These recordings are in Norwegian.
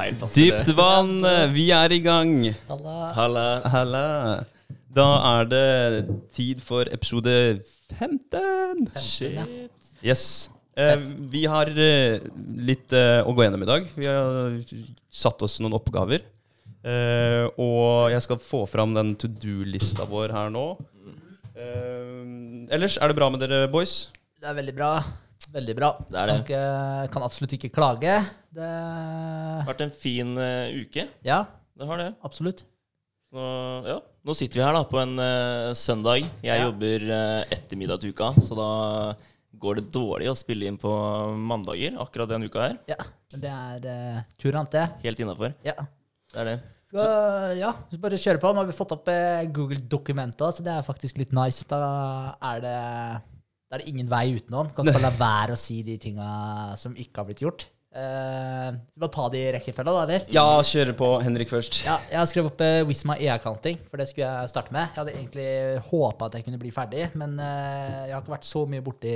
feil plass. Dypt vann, vi er i gang. Halla. Halla. Halla. Da er det tid for episode 15. Shit. Yes. Eh, vi har eh, litt eh, å gå gjennom i dag. Vi har satt oss noen oppgaver. Eh, og jeg skal få fram den to do-lista vår her nå. Eh, ellers, er det bra med dere, boys? Det er veldig bra. Veldig bra. Det er det. Kan, ikke, kan absolutt ikke klage. Det har Vært en fin uh, uke. Ja, Det har det. absolutt. Nå, ja. Nå sitter vi her da på en uh, søndag. Jeg Ja. jobber uh, ettermiddag til uka, så da går det dårlig å spille inn på mandager akkurat den uka her. Ja, men det er uh, turant, det. Helt innafor. Ja. Det er det. Så, ja, så bare kjøre på. Nå har vi fått opp eh, Google-dokumenter, så det er faktisk litt nice. Da er det, da er det ingen vei utenom. Kan ikke la være å si de tinga som ikke har blitt gjort. Uh, vi må ta de i rekkefølge, da, eller? Ja, kjøre på Henrik først. Ja, jeg har skrevet opp uh, Wisma e-accounting, for det skulle jeg starte med. Jeg hadde egentlig håpa at jeg kunne bli ferdig, men uh, jeg har ikke vært så mye borti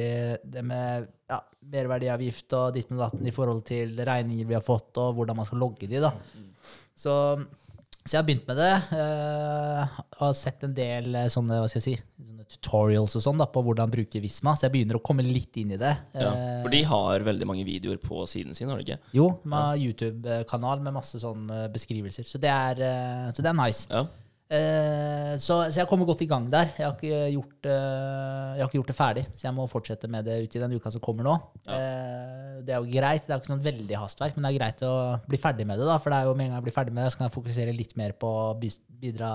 det med ja, merverdiavgift og ditten og datten i forhold til regninger vi har fått, og hvordan man skal logge de, da. Så, så jeg har begynt med det. Uh, har sett en del eh, sånne, hva skal jeg si, sånne tutorials og sånn da, på hvordan bruke Visma, så jeg begynner å komme litt inn i det. Ja. Eh, For de har veldig mange videoer på siden sin, har de ikke? jo, de har YouTube-kanal med masse sånne beskrivelser, så det er, eh, så det er nice. Ja. Eh, så, så jeg kommer godt i gang der. Jeg har, ikke gjort, eh, jeg har ikke gjort det ferdig, så jeg må fortsette med det ut i den uka som kommer nå. Eh, det er jo greit. Det er jo ikke sånn veldig hastverk, men det er greit å bli ferdig med det. da, For det er jo med en gang jeg blir ferdig med det, så kan jeg fokusere litt mer på å bidra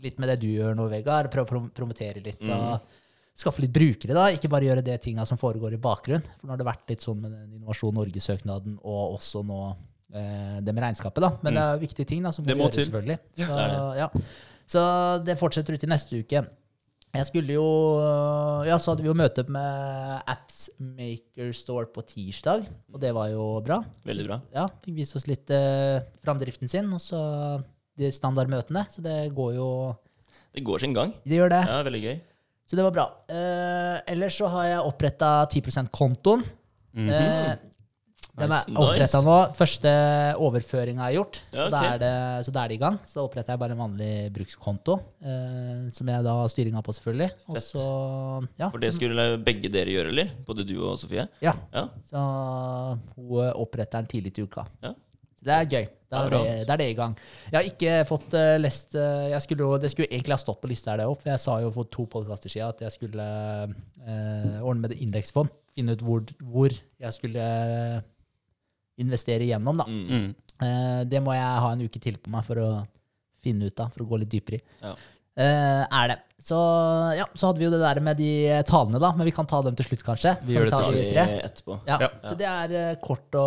litt med det du gjør nå, Vegard. Prøve å prom promotere litt. og Skaffe litt brukere, da. Ikke bare gjøre det tinga som foregår i bakgrunn. For nå har det vært litt sånn med den Innovasjon Norge-søknaden og også nå eh, det med regnskapet, da. Men det er viktige ting da, som må gjøres, selvfølgelig. Så, ja. Så det fortsetter ut i neste uke. Jeg skulle jo Ja, så hadde vi jo møte med Apps Maker Store på tirsdag, og det var jo bra. Veldig bra. Ja, fikk vist oss litt eh, framdriften sin, og så de standardmøtene. Så det går jo Det går sin gang. Det gjør det. Ja, veldig gøy. Så det var bra. Eh, ellers så har jeg oppretta 10 %-kontoen. eh, den er oppretta nå. Første overføringa er gjort, Ja, så, da ok. er det, så da er det i gang. Så da oppretter jeg bare en vanlig brukskonto, eh, som jeg da har styringa på, selvfølgelig. Og så, ja, For det skulle begge dere gjøre, eller? Både du og Sofie? ja, Ja. så hun oppretter den tidlig til uka. Ja. Så det er gøy. Da er det, da er det i gang. Jeg har ikke fått uh, lest uh, jeg skulle Det skulle egentlig ha stått på lista her, det. For jeg sa jo for to podkaster siden at jeg skulle uh, ordne med det indeksfond. Finne ut hvor, hvor jeg skulle investere igjennom, da. Mm. Eh, det må jeg ha en uke til på meg for å finne ut av, for å gå litt dypere i. Ja. Uh, er det. Så ja, så hadde vi jo det der med de talene, da. Men vi kan ta dem til slutt, kanskje. Vi Kan gjør det etterpå. Ja, Ja. Så det er, eh, kort å,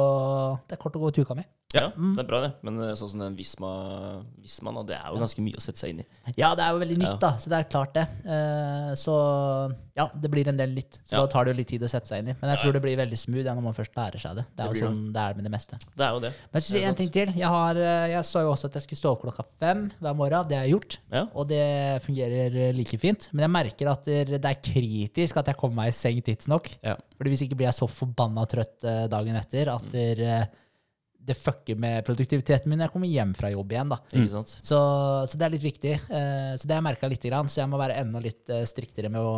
det er kort å gå til uka mi. Ja, Mm. det er bra, det. Men eh, sånn som den Visma, Visma nå, det er jo ganske mye å sette seg inn i. Ja, det er jo veldig nytt, Ja. da. Så det er klart, det. Uh, så ja, det blir en del nytt. Så Ja. da tar det jo litt tid å sette seg inn i. Men jeg Ja. tror det blir veldig smooth ja, når man først lærer seg det. Det er Det jo sånn det er med det meste. Det er jo det. Men jeg er en ting til. Jeg, har, eh, jeg sa jo også at jeg skulle stå opp klokka fem hver morgen. Det har jeg gjort. Ja. Og det fungerer like fint. Men jeg merker at det er kritisk at jeg kommer meg i seng tidsnok. Ja. Fordi hvis ikke blir jeg så forbanna trøtt dagen etter at eh, det fucker med produktiviteten min når jeg kommer hjem fra jobb igjen. da. Sant? Så, så det er litt viktig. Uh, så det har jeg merka lite grann. Så jeg må være enda litt uh, striktere med å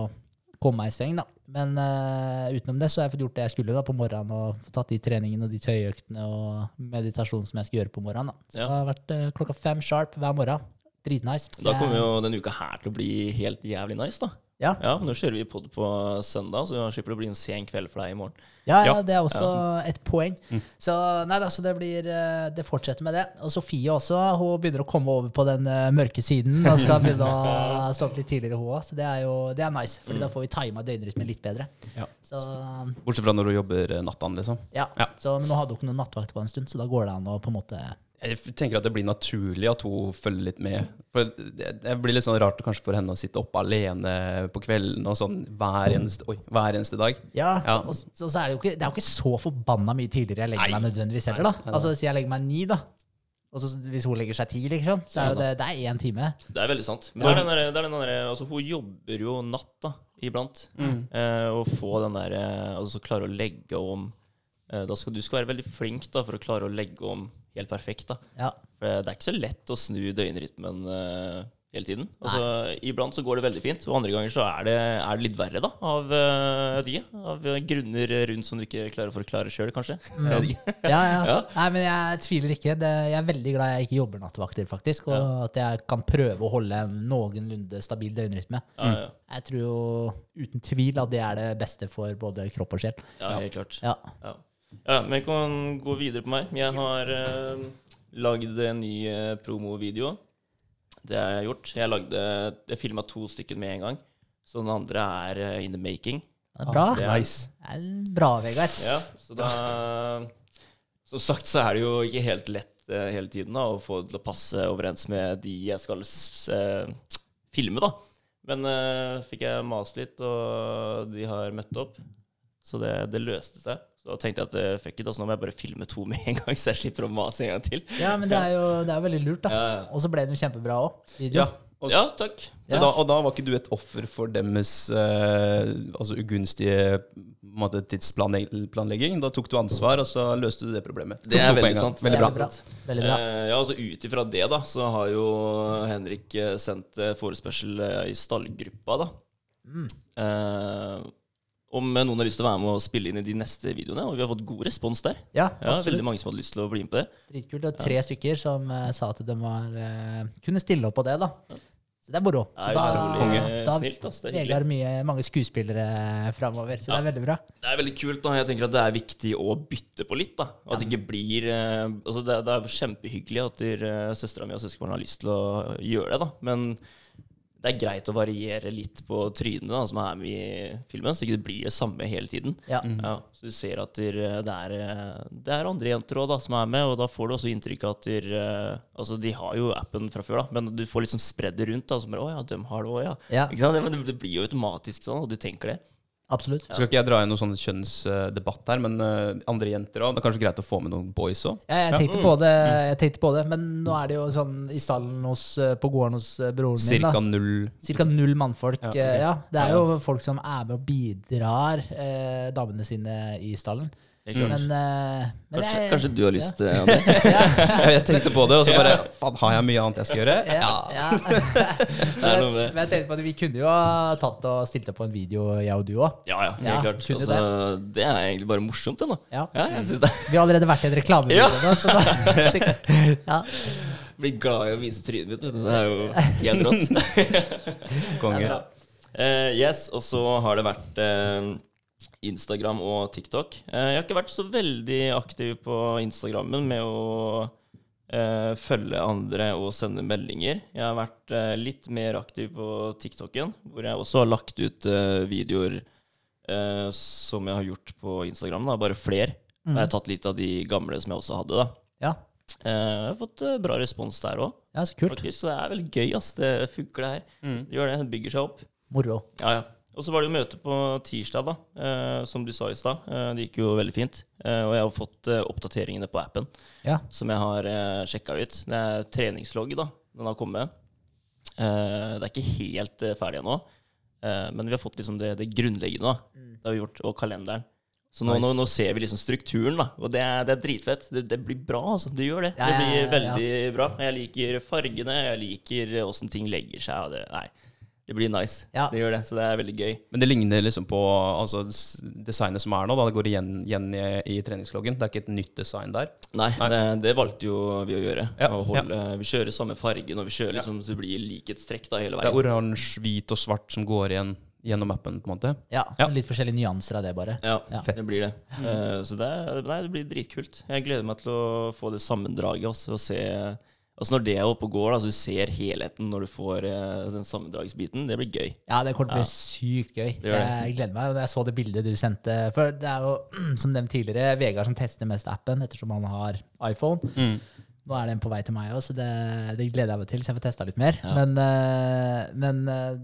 komme meg i seng, da. Men uh, utenom det så har jeg fått gjort det jeg skulle da på morgenen, og fått tatt de treningene og de tøyøktene og meditasjonen som jeg skal gjøre på morgenen. da. Så Ja. det har vært klokka fem sharp hver morgen. Dritnice. Da kommer jo denne uka her til å bli helt jævlig nice, da. Ja. Ja, Nå kjører vi pod på søndag, så slipper det å bli en sen kveld for deg i morgen. Ja, ja, Ja. det er også et poeng. Så nei da, så det blir eh, Det fortsetter med det. Og Sofie også, hun begynner å komme over på den eh, mørke siden Hun skal begynne å stå opp litt tidligere, hun òg. Så det er jo det er nice, Fordi da får vi tima døgnrytmen litt bedre. Ja. Så Bortsett fra når du jobber eh, nattene, liksom. ja. Ja. Så, men nå hadde hun ikke noen nattvakt på en stund, så da går det an å på en måte Jeg tenker at det blir naturlig at hun følger litt med. For det, det blir litt sånn rart kanskje for henne å sitte oppe alene på kvelden og sånn hver eneste, oi, hver eneste dag. Ja, Ja. og så, så er det jo ikke Det er jo ikke så forbanna mye tidligere jeg legger Nei. meg nødvendigvis heller, da. Altså hvis jeg legger meg ni, da. Og så hvis hun legger seg ti, liksom, så er jo det, det er én time. Det er veldig sant. Men det er den der, det er den der, altså, hun jobber jo natt da, iblant. Mm. Eh, og få den der eh, Altså klare å legge om Eh, Da skal du skal være veldig flink da, for å klare å legge om helt perfekt. da. Ja. For det er ikke så lett å snu døgnrytmen uh, hele tiden. Altså, Iblant så går det veldig fint, og andre ganger så er det, er det litt verre, da. Av, uh, de, av eh, grunner rundt som du ikke klarer å forklare sjøl, kanskje. Mm. Ja, ja. Ja. Nei, men jeg tviler ikke. Det, jeg er veldig glad jeg ikke jobber nattevakter, faktisk. Og at jeg kan prøve å holde en noenlunde stabil døgnrytme. Ja, ja. Jeg tror jo uten tvil at det er det beste for både kropp og sjel. ja, helt klart. Ja. Ja. ja, men jeg kan gå videre på meg. Jeg har uh, lagd en ny uh, promovideo. Det har jeg gjort. Jeg lagde Jeg filma to stykker med en gang. Så den andre er uh, in the making. Det er bra. Det er- Nice. Det er bra, Vegard. Ja, så da Som sagt så er det jo ikke helt lett hele tiden da, å få det til å passe overens med de jeg skal filme, da. Men uh, fikk jeg mast litt, og de har møtt opp. Så det, det løste seg. Så da tenkte jeg at eh, fuck it, altså, nå må jeg bare filme to med en gang, så jeg slipper å mase en gang til. Ja, men det er jo det er veldig lurt, da. Og så ble den jo kjempebra òg. Ja, og, Ja, takk. Ja. da, og da var ikke du et offer for deres eh, altså ugunstige måte, tidsplanlegging. Da tok du ansvar, og så løste du det problemet. Det er veldig sant. Veldig bra. Bra. Veldig bra. Eh, ja, altså Ut ifra det, da, så har jo Henrik eh, sendt eh, forespørsel i stallgruppa, da. Mm. Eh, om noen har lyst til å være med og spille inn i de neste videoene. Og vi har fått god respons der. Ja, Ja. Veldig mange som hadde lyst til å bli med på det. Dritkult. Og tre stykker som uh, sa at de var, uh, kunne stille opp på det, da. Så det er moro. Det Så da, utrolig da snilt. Det er. Vegard mye, mange skuespillere framover, så det er veldig bra. Det er veldig kult. da Jeg tenker at det er viktig å bytte på litt. da At det ikke blir uh, altså det, det er kjempehyggelig at uh, søstera mi og søskenbarnet har lyst til å gjøre det, da men det er greit å variere litt på trynene som er med i filmen, så ikke det blir det samme hele tiden. Ja. Ja, så du ser at der, det, er, eh, det er andre jenter også, da, som er med, og da får du også inntrykk av at der, eh, altså, De har jo appen fra før, da, men du får liksom spredd det rundt. da, som bare, å ja, de har det også, ja. Ja. Ikke sant? Det, det blir jo automatisk sånn, og du tenker det. Absolutt. Så skal ikke jeg dra inn noen sånn kjønnsdebatt her, men eh, andre jenter òg. Det er kanskje greit å få med noen boys òg. Ja, jeg tenkte, på det, jeg tenkte på det, men nå er det jo sånn i stallen hos, eh, på gården hos eh, broren min. Cirka da. null Cirka null mannfolk. Ja, okay. ja, det er jo folk som er med og bidrar eh, damene sine i stallen. Men, uh, men Kanskje, jeg- kanskje du har lyst, ja. det? André? Jeg tenkte på det, og så bare Faen, har jeg mye annet jeg skal gjøre? Ja, ja. Det er noe med. Men jeg tenkte på at vi kunne jo ha tatt og stilt opp på en video, jeg og du òg. Ja, ja, helt klart. Altså, det er egentlig bare morsomt, det, da. Ja. Ja, jeg synes det. Vi har allerede vært i en reklamevideo nå, så da ja. Blir glad i å vise trynet mitt. Det er jo helt rått. Konge. Uh, yes, og så har det vært eh, Instagram og TikTok. Eh, jeg har ikke vært så veldig aktiv på Instagrammen med å eh, følge andre og sende meldinger. Jeg har vært eh, litt mer aktiv på TikToken, hvor jeg også har lagt ut videoer eh, som jeg har gjort på Instagram. Da, bare flere. Jeg har tatt litt av de gamle som jeg også hadde. da. ja. Eh, jeg har fått bra respons der òg. Ja, så kult. Faktisk, så det er veldig gøy. ass. Det funker, det her. Det gjør det. Det bygger seg opp. Moro. Ja, ja. Og så var det jo møte på tirsdag, da, eh, som du sa i stad. Eh, det gikk jo veldig fint. Eh, og jeg har fått oppdateringene på appen Ja. som jeg har eh, sjekka ut. Det er treningslogg, da. Den har kommet. Det er ikke helt ferdig ennå, men vi har fått liksom det, det grunnleggende. da. Mm. Det har vi gjort, Og kalenderen. Så nå, Nice. nå, nå ser vi liksom strukturen, da. Og det er, det er dritfett. Det, det blir bra, altså. Det gjør det. Ja, Det blir ja. veldig bra. Jeg liker fargene, jeg liker åssen ting legger seg. Og det, nei, det blir nice. Ja. Det gjør det. Så det er veldig gøy. Men det ligner liksom på altså, designet som er nå. Da. Det går igjen, igjen i, i treningsloggen. Det er ikke et nytt design der. Nei, Det, det valgte jo vi å gjøre. Ja, Å holde, Vi kjører samme fargen, og vi kjører liksom, så det blir likhetstrekk da hele Det er oransje, hvit og svart som går igjen gjennom appen. på en måte Ja, Ja. Litt forskjellige nyanser av det, bare. Ja, Ja. det blir det. Eh, så det, nei, det blir dritkult. Jeg gleder meg til å få det sammendraget. også, og se, altså Når det er oppe og går, da, så du ser helheten når du får eh, den sammendragsbiten, det blir gøy. Ja, det kommer til å bli sykt gøy. Det gjør det. Jeg gleder meg. Jeg så det bildet du sendte. For det er jo, som nevnt tidligere, Vegard som tester mest appen, ettersom han har iPhone. Mm. Nå er den på vei til meg òg, så det, det gleder jeg meg til, så jeg får testa litt mer. Men, eh, men eh,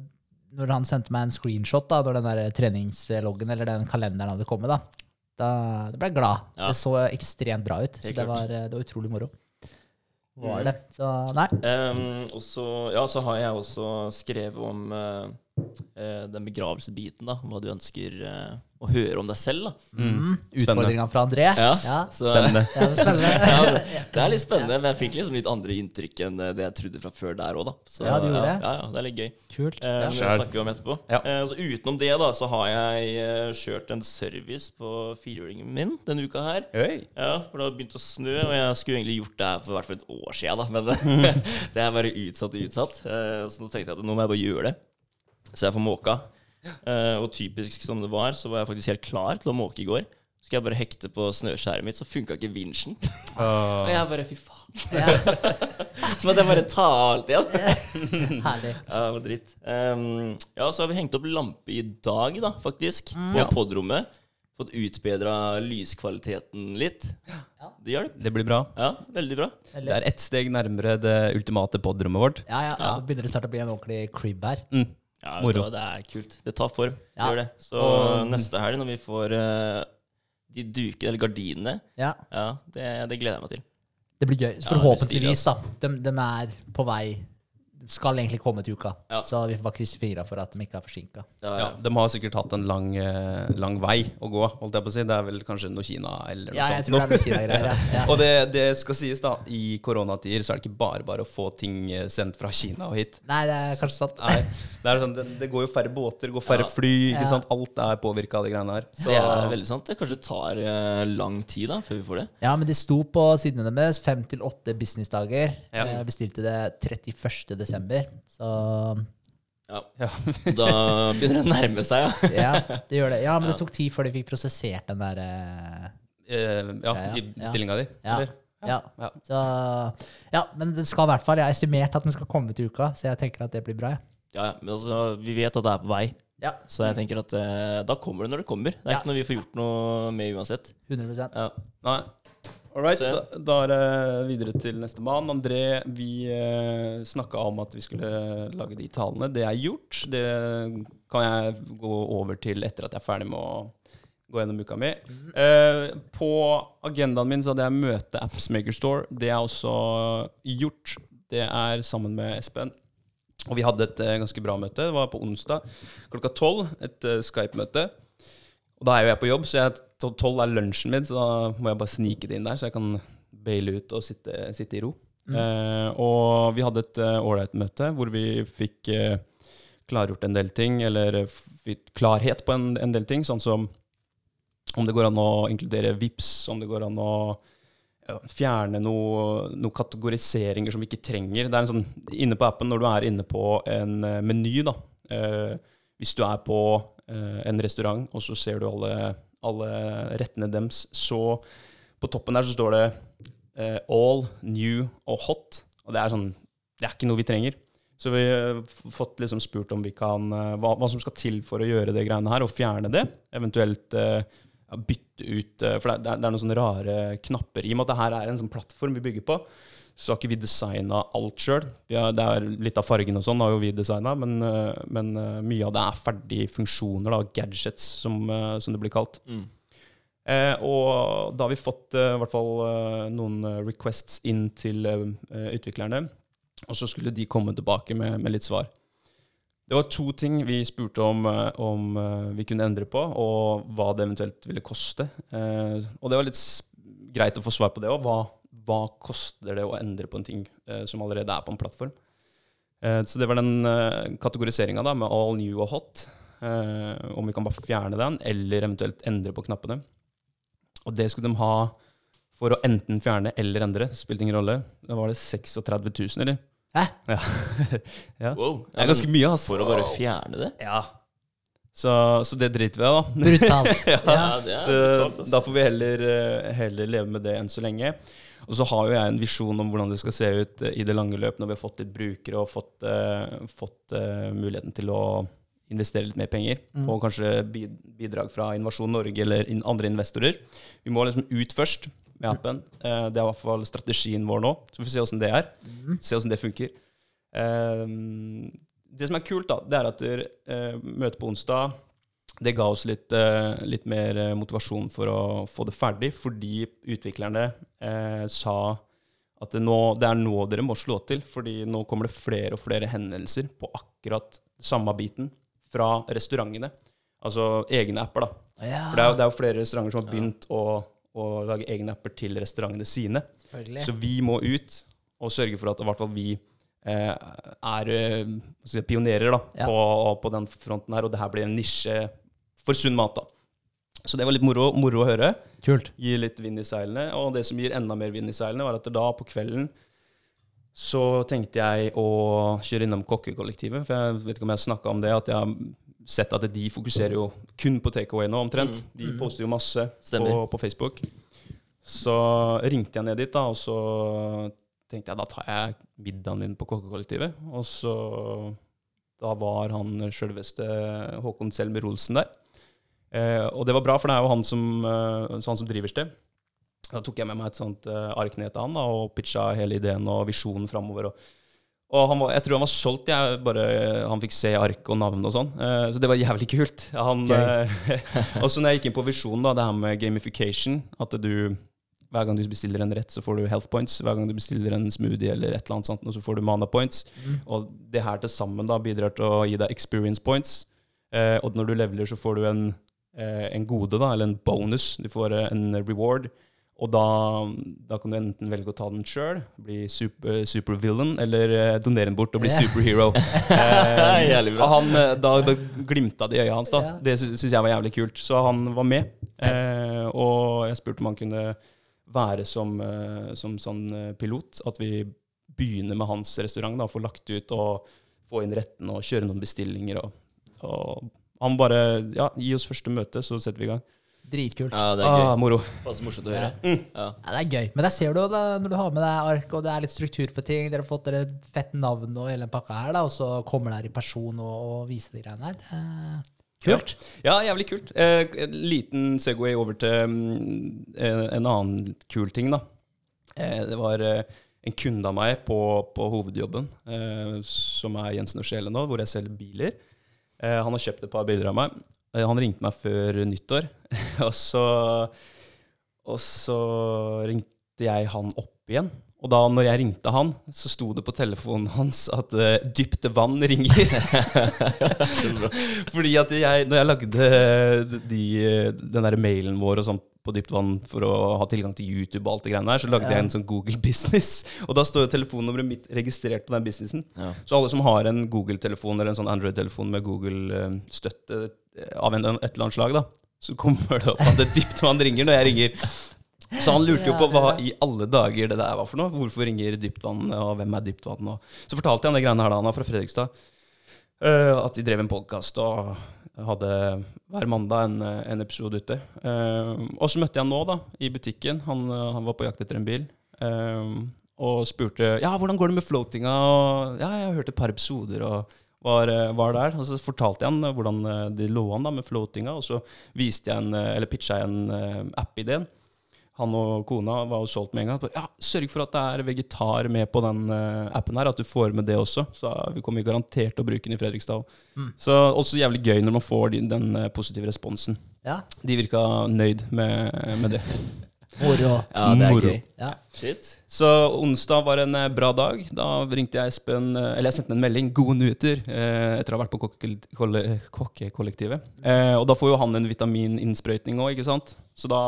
når han sendte meg en screenshot, da, når den der treningsloggen eller den kalenderen hadde kommet, da, da, da ble jeg glad. Ja. Det så ekstremt bra ut. Så det var, det var utrolig moro. Var Mm. det. Så nei. Um, og så, ja, så har jeg også skrevet om eh, den begravelsesbiten, da. Hva du ønsker eh, å høre om deg selv, da. Mm. Utfordringa fra André. Ja, Ja. så- Spennende. Ja, det er spennende. ja, det, det er litt spennende, men jeg fikk liksom litt andre inntrykk enn det jeg trodde fra før der òg, da. Så, Ja, du gjorde ja, det? Ja, ja, det er litt gøy. Kult. Eh, Ja. det snakker vi om etterpå. Ja. Eh, så utenom det, da, så har jeg eh, kjørt en service på firehjulingen min denne uka her. Øy. Ja, for det har begynt å snø, og jeg skulle egentlig gjort det her for hvert fall et år siden, da. Men det, det er bare utsatt og utsatt. Eh, så nå tenkte jeg at nå må jeg bare gjøre det. Så jeg får måka. Eh, og typisk som det var, så var jeg faktisk helt klar til å måke i går. Så skal jeg bare hekte på snøskjæret mitt, så funka ikke vinsjen. Og jeg bare fy faen. Ja. Så måtte jeg bare ta alt igjen. Herlig. Ja, det var dritt. Um, ja, så har vi hengt opp lampe i dag, da, faktisk. På Ja. podrommet. Fått utbedra lyskvaliteten litt. Det gjør det. Det blir bra. Ja, veldig bra. Det er ett steg nærmere det ultimate podrommet vårt. Ja, ja, ja. Begynner det snart å bli en ordentlig crib her. Mm. Ja, Moro. Det er kult. Det tar form. Ja. Gjør det. Så Og- neste helg, når vi får uh, de dukene, eller gardinene, Ja, ja, det, det gleder jeg meg til. Det blir gøy. Forhåpentligvis, da. De, de er på vei Skal egentlig komme til uka. Ja. Så vi får bare krysse fingra for at de ikke er forsinka. Ja, Ja, de har sikkert hatt en lang, eh, lang vei å gå, holdt jeg på å si. Det er vel kanskje noe Kina eller noe Ja, jeg sånt. tror det er noe. Ja. Og det, det skal sies, da, i koronatider så er det ikke bare bare å få ting eh, sendt fra Kina og hit. Nei, det er kanskje sant. Nei, det, er sånn, det, det går jo færre båter, det går færre Ja. fly. ikke Ja. sant? Alt er påvirka av de greiene her. Så Det er veldig sant. Det kanskje tar eh, lang tid da, før vi får det. Ja, men det sto på sidene deres fem til åtte businessdager. Ja. Jeg bestilte det 31. desember. Så Ja. Ja. Da begynner det å nærme seg, ja. ja, det gjør det. Ja, men det tok tid før de fikk prosessert den der eh, eh, ja, Ja, ja. i bestillinga di. Ja. eller? Ja. Ja. Så, ja, men den skal i hvert fall Jeg har estimert at den skal komme til uka, så jeg tenker at det blir bra. Ja. ja men altså, vi vet at det er på vei. Ja, Så jeg tenker at eh, da kommer det når det kommer. Det er Ja. ikke noe vi får gjort noe med uansett. 100% Ja. Nei. All right, da, da er det videre til neste mann. André, vi eh, snakka om at vi skulle lage de talene. Det er gjort. Det kan jeg gå over til etter at jeg er ferdig med å gå gjennom uka mi. Eh, på agendaen min så hadde jeg møte Appsmaker Store. Det er også gjort. Det er sammen med Espen. Og vi hadde et eh, ganske bra møte. Det var på onsdag klokka tolv. Et eh, Skype-møte. Og da er jo jeg på jobb, så jeg, to- tolv er lunsjen min, så da må jeg bare snike det inn der, så jeg kan baile ut og sitte, sitte i ro. Eh, og vi hadde et ålreit møte hvor vi fikk uh, klargjort en del ting, eller eh, fikk klarhet på en, en del ting, sånn som om det går an å inkludere VIPS, om det går an å ja, fjerne noen noe kategoriseringer som vi ikke trenger. Det er en sånn, Inne på appen, når du er inne på en eh, meny, da eh, Hvis du er på eh, en restaurant, og så ser du alle, alle rettene deres, så på toppen der så står det eh, all, new og hot. Og det er sånn Det er ikke noe vi trenger. Så vi har fått liksom spurt om vi kan eh, hva, hva som skal til for å gjøre det greiene her, og fjerne det. Eventuelt eh, bytte ut eh, For det er, det er noen sånne rare knapper. I og med at det her er en sånn plattform vi bygger på, så har ikke vi designa alt sjøl. Det er litt av fargen og sånn har jo vi designa, men, eh, men eh, mye av det er ferdige funksjoner, da, gadgets, som, eh, som det blir kalt. Mm. Eh, og da har vi fått eh, hvert fall noen requests inn til eh, utviklerne, og så skulle de komme tilbake med, med litt svar. Det var to ting vi spurte om, om vi kunne endre på, og hva det eventuelt ville koste. Eh, og det var litt greit å få svar på det òg. Hva, koster det å endre på en ting eh, som allerede er på en plattform? Eh, så det var den eh, kategoriseringa med all new og hot. Eh, om vi kan bare fjerne den, eller eventuelt endre på knappene. Og det skulle de ha for å enten fjerne eller endre. Spilte ingen rolle. Da var det 36 000, eller? Hæ? Ja. ja. Wow. Det er ganske mye, altså. For å bare fjerne det? Ja. Så, så det driter vi i, da. Brutalt. Ja, Ja. det er Så brutalt, ass. da får vi heller, eh, heller leve med det enn så lenge. Og så har jo jeg en visjon om hvordan det skal se ut eh, i det lange løp når vi har fått litt brukere og fått, uh, fått uh, muligheten til å investere litt mer penger. Mm. Og kanskje bidrag fra Innovasjon Norge eller andre investorer. Vi må liksom ut først med appen. Eh, det er i hvert fall strategien vår nå. Så får vi se åssen det er. Mm. Se åssen det funker. Det som er kult, da, det er at dere møter på onsdag det ga oss litt, eh, litt mer eh, motivasjon for å få det ferdig, fordi utviklerne eh, sa at det, nå, det er nå dere må slå til, fordi nå kommer det flere og flere hendelser på akkurat samme biten. fra restaurantene. Altså egne apper, da. Ja, For det er, det er jo flere restauranter som har begynt å, å lage egne apper til restaurantene sine. Så vi må ut og sørge for at i hvert fall vi eh, er eh, si, pionerer da, Ja. på, på den fronten her, og det her blir en nisje for sunn mat. da. Så det var litt moro, moro å høre. Kult. Gi litt vind i seilene. Og det som gir enda mer vind i seilene, var at da på kvelden så tenkte jeg å kjøre innom kokkekollektivet. For jeg vet ikke om jeg snakka om det, at jeg har sett at de fokuserer jo kun på takeaway nå, omtrent. De poster jo masse på, på Facebook. Så ringte jeg ned dit, da, og så tenkte jeg da tar jeg middagen min på kokkekollektivet. Og så Da var han sjølveste Håkon Selmer Olsen der. Eh, og det var bra, for det er jo han som, eh, han som driver sted. Da tok jeg med meg et sånt eh, ark ned til han da, og pitcha hele ideen og visjonen framover. Og, og han var, jeg tror han var solgt. Jeg bare, han fikk se ark og navn og sånn. Eh, så det var jævlig kult. Han, eh, og så når jeg gikk inn på visjonen, da, det her med gamification, at du hver gang du bestiller en rett, så får du health points. Hver gang du bestiller en smoothie eller et eller annet sånt, så får du mana points. Og det her til sammen da bidrar til å gi deg experience points. Eh, og når du leveler, så får du en, eh, en gode, da, eller en bonus. Du får eh, en reward. Og da, da kan du enten velge å ta den sjøl, bli super, supervillain, eller eh, donere den bort og bli superhero. Eh, han, eh, da, da glimta det i øya hans. da. Det syns jeg var jævlig kult. Så han var med. Eh, og jeg spurte om han kunne være som, eh, som sånn eh, pilot. At vi begynner med hans restaurant, da, få lagt ut og få inn retten og kjøre noen bestillinger. Og, og han bare Ja, gi oss første møte, så setter vi i gang. Dritkult. Ja, det er gøy. Ah, moro. Passe morsomt å høre. Mm. Ja. Ja, det er gøy. Men der ser du da, når du har med deg ark, og det er litt struktur på ting, dere har fått dere et fett navn og hele den pakka her, da, og så kommer dere i person og, og viser de greiene her. Det kult. Ja, jævlig kult. Eh, en liten Segway over til mm, en, en annen kul ting, da. Eh, det var eh, en kunde av meg på, på hovedjobben, eh, som er Jensen og Sjele nå, hvor jeg selger biler. Eh, han har kjøpt et par bilder av meg. Eh, han ringte meg før nyttår, og så Og så ringte jeg han opp igjen. Og da når jeg ringte han, så sto det på telefonen hans at uh, 'dypt vann' ringer. Fordi at jeg, når jeg lagde de, den der mailen vår og sånn på dypt vann for å ha tilgang til YouTube og alt det greiene der, så lagde jeg en sånn Google Business. Og da står jo telefonnummeret mitt registrert på den businessen. Ja. Så alle som har en Google-telefon eller en sånn Android-telefon med Google-støtte av en, et eller annet slag, da, så kommer det opp at det dypt vann ringer når jeg ringer. Så han lurte jo på hva i alle dager det der var for noe. Hvorfor ringer dyptvann, og hvem er dyptvann? Og så fortalte jeg han det greiene her da han var fra Fredrikstad. Eh, at de drev en podkast og hadde hver mandag en, en episode ute. Uh, og så møtte jeg han nå, da, i butikken. Han, eh, han var på jakt etter en bil. Uh, og spurte ja, hvordan går det med floatinga. Og, ja, jeg har hørt et par episoder og var, var der. Og så fortalte jeg han hvordan det lå an da med floatinga, og så viste jeg en, eller pitcha jeg en app-ideen. Han og kona var jo solgt med en gang. Ja, Sørg for at det er vegetar med på den eh, appen her, at du får med det også. Så vi kommer garantert til å bruke den i Fredrikstad. Så også jævlig gøy når man får den, den eh, positive responsen. Ja. De virka nøyd med, med det. Moro. ja, det er Moro. gøy. Ja. Shit. Så onsdag var en eh, bra dag. Da ringte jeg Espen eh, Eller jeg sendte en melding. 'Gode nyheter' eh, etter å ha vært på kokke- kolle- kokkekollektivet. Eh, og da får jo han en vitamininnsprøytning òg, ikke sant. Så da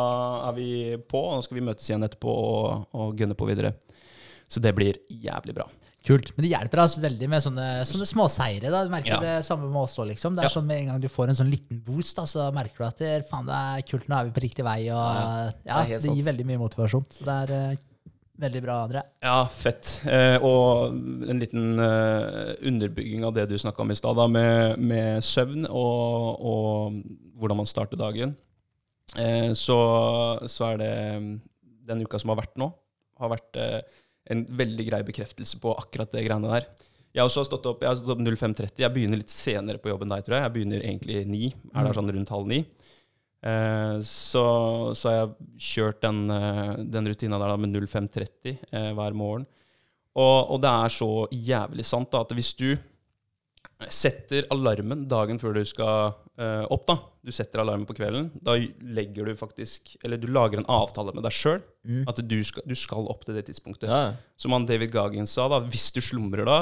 er vi på, og nå skal vi møtes igjen etterpå og, og gunne på videre. Så det blir jævlig bra. Kult. Men det hjelper oss veldig med sånne, sånne små seire. Da. Du merker Ja. det samme med oss òg, liksom. Det er Ja. sånn Med en gang du får en sånn liten boost, da, så merker du at det, faen, det er kult, nå er vi på riktig vei. Og, ja, det det gir veldig mye motivasjon. Så det er uh, veldig bra, André. Ja, fett. Eh, og en liten uh, underbygging av det du snakka om i stad, med, med søvn og, og hvordan man starter dagen. Eh, så, så er det den uka som har vært nå, har vært eh, en veldig grei bekreftelse på akkurat det greiene der. Jeg har stått opp, jeg har stått opp 05.30. Jeg begynner litt senere på jobben der, tror jeg. Jeg begynner egentlig ni. Er der sånn rundt halv ni. Eh, så, så har jeg kjørt den, eh, den rutina der da med 05.30 eh, hver morgen. Og, og det er så jævlig sant da, at hvis du setter alarmen dagen før du skal eh, opp, da Du setter alarmen på kvelden. Da legger du faktisk Eller du lager en avtale med deg sjøl. Mm. At du skal, du skal opp til det tidspunktet. Ja. Som han David Gagin sa, da, hvis du slumrer da,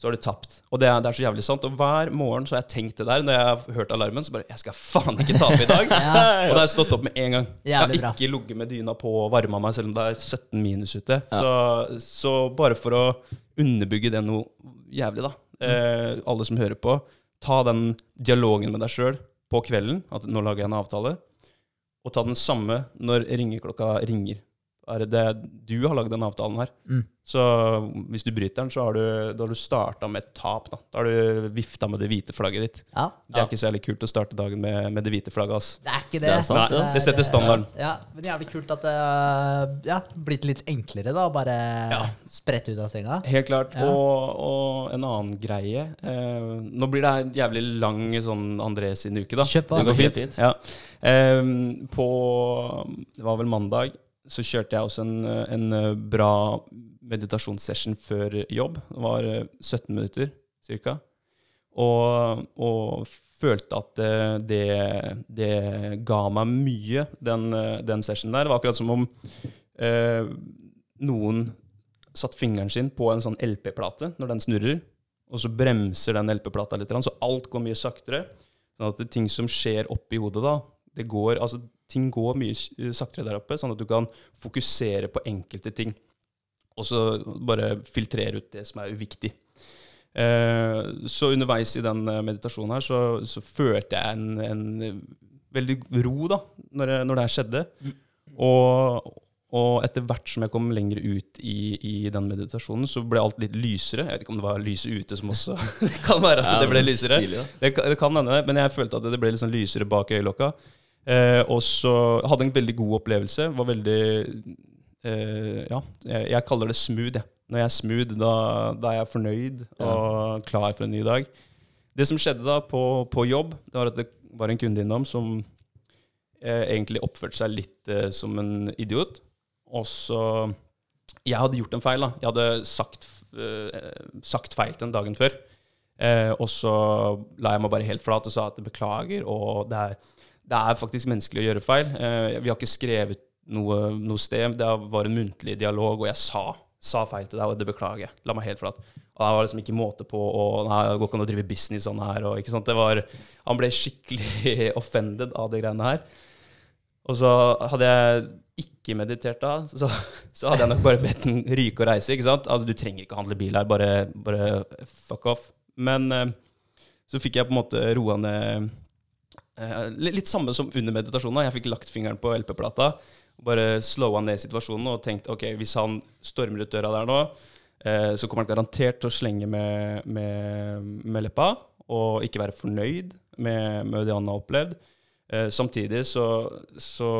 så har du tapt. Og det er, det er så jævlig sant. Og hver morgen så har jeg tenkt det der når jeg har hørt alarmen. Så bare Jeg skal faen ikke tape i dag. Og da har jeg stått opp med en gang. Jeg har bra. ikke ligget med dyna på og varma meg selv om det er 17 minus ute. Så, så bare for å underbygge det noe jævlig, da. Eh, alle som hører på, ta den dialogen med deg sjøl på kvelden. At nå lager jeg en avtale. Og ta den samme når ringeklokka ringer. Er det, du har lagd den avtalen her. Mm. Så hvis du bryter den, så har du, da har du starta med et tap. Da. da har du vifta med det hvite flagget ditt. Ja, Det er ikke så jævlig kult å starte dagen med, med det hvite flagget. ass. det er ikke det. Det er sant, Nei, ass. det setter standarden. Ja, men jævlig kult at det har ja, blitt litt enklere, da. Bare Ja. sprette ut av senga. Helt klart. Ja. Og, og en annen greie eh, Nå blir det en jævlig lang sånn André sin uke, da. Kjøp av. Det går fint. fint. Ja. Em, på Det var vel mandag, så kjørte jeg også en, en eh, bra meditasjonssession før jobb. Det var eh, 17 minutter ca. Og, og følte at eh, det, det ga meg mye, den, eh, den sessionen der. Det var akkurat som om eh, noen satt fingeren sin på en sånn LP-plate når den snurrer, og så bremser den LP-plata litt, så alt går mye saktere. Sånn at det, ting som skjer oppi hodet da, det går, altså ting går mye saktere der oppe, sånn at du kan fokusere på enkelte ting. Og så bare filtrere ut det som er uviktig. Eh, så underveis i den eh, meditasjonen her, så, så følte jeg en, en veldig ro da, når, det- når det her skjedde. Og, og etter hvert som jeg kom lenger ut i, i den meditasjonen, så ble alt litt lysere. Jeg vet ikke om det var lyset ute som også Det kan være at Ja, det ble lysere. stilig. Det, kan- det kan hende, men jeg følte at det ble litt sånn lysere bak øyelokka. Eh, og så hadde en veldig god opplevelse. Var veldig eh, Ja, jeg, jeg kaller det smooth. Jeg. Når jeg er smooth, da, da er jeg fornøyd og klar for en ny dag. Det som skjedde da på, på jobb, det var at det var en kunde innom som eh, egentlig oppførte seg litt eh, som en idiot. Og så Jeg hadde gjort en feil. da. Jeg hadde sagt, eh, sagt feil den dagen før. Eh, og så la jeg meg bare helt flat og sa at beklager. Og det er, det er faktisk menneskelig å gjøre feil. Eh, vi har ikke skrevet noe, noe sted. Det var en muntlig dialog, og jeg sa, sa feil til deg, og det beklager jeg. La meg helt flat. Og det var liksom ikke måte på og Nei, det går ikke an å drive business sånn her. Og, ikke sant? Det var, han ble skikkelig offended av de greiene her. Og så hadde jeg ikke meditert da, så, så hadde jeg nok bare bedt den ryke og reise. ikke sant? Altså, Du trenger ikke handle bil her, bare, bare fuck off. Men eh, så fikk jeg på en måte roa ned litt, litt samme som under meditasjonen. Jeg fikk lagt fingeren på LP-plata. Bare slowa ned situasjonen og tenkt ok, hvis han stormer ut døra der nå, eh, så kommer han garantert til å slenge med, med, med leppa og ikke være fornøyd med, med det han har opplevd. Eh, samtidig så, så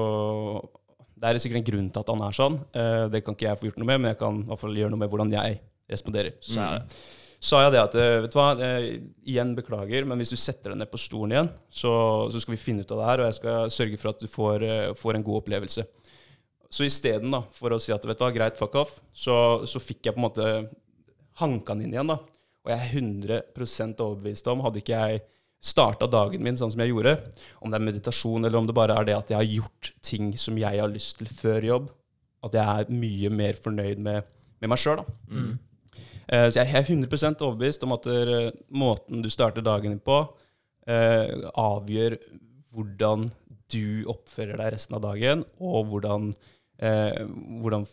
Det er sikkert en grunn til at han er sånn. Eh, det kan ikke jeg få gjort noe med, men jeg kan i hvert fall gjøre noe med hvordan jeg responderer. Så mm. Sa jeg det at eh, Vet du hva, jeg, igjen beklager, men hvis du setter deg ned på stolen igjen, så, så skal vi finne ut av det her, og jeg skal sørge for at du får, eh, får en god opplevelse. Så isteden for å si at vet du hva, greit, fuck off, så, så fikk jeg på en måte hanka den inn igjen. da. Og jeg er 100 overbevist om, hadde ikke jeg starta dagen min sånn som jeg gjorde, om det er meditasjon eller om det bare er det at jeg har gjort ting som jeg har lyst til før jobb, at jeg er mye mer fornøyd med, med meg sjøl. Eh, så jeg er 100 overbevist om at eh, måten du starter dagen din på, eh, avgjør hvordan du oppfører deg resten av dagen, og hvordan, eh, hvordan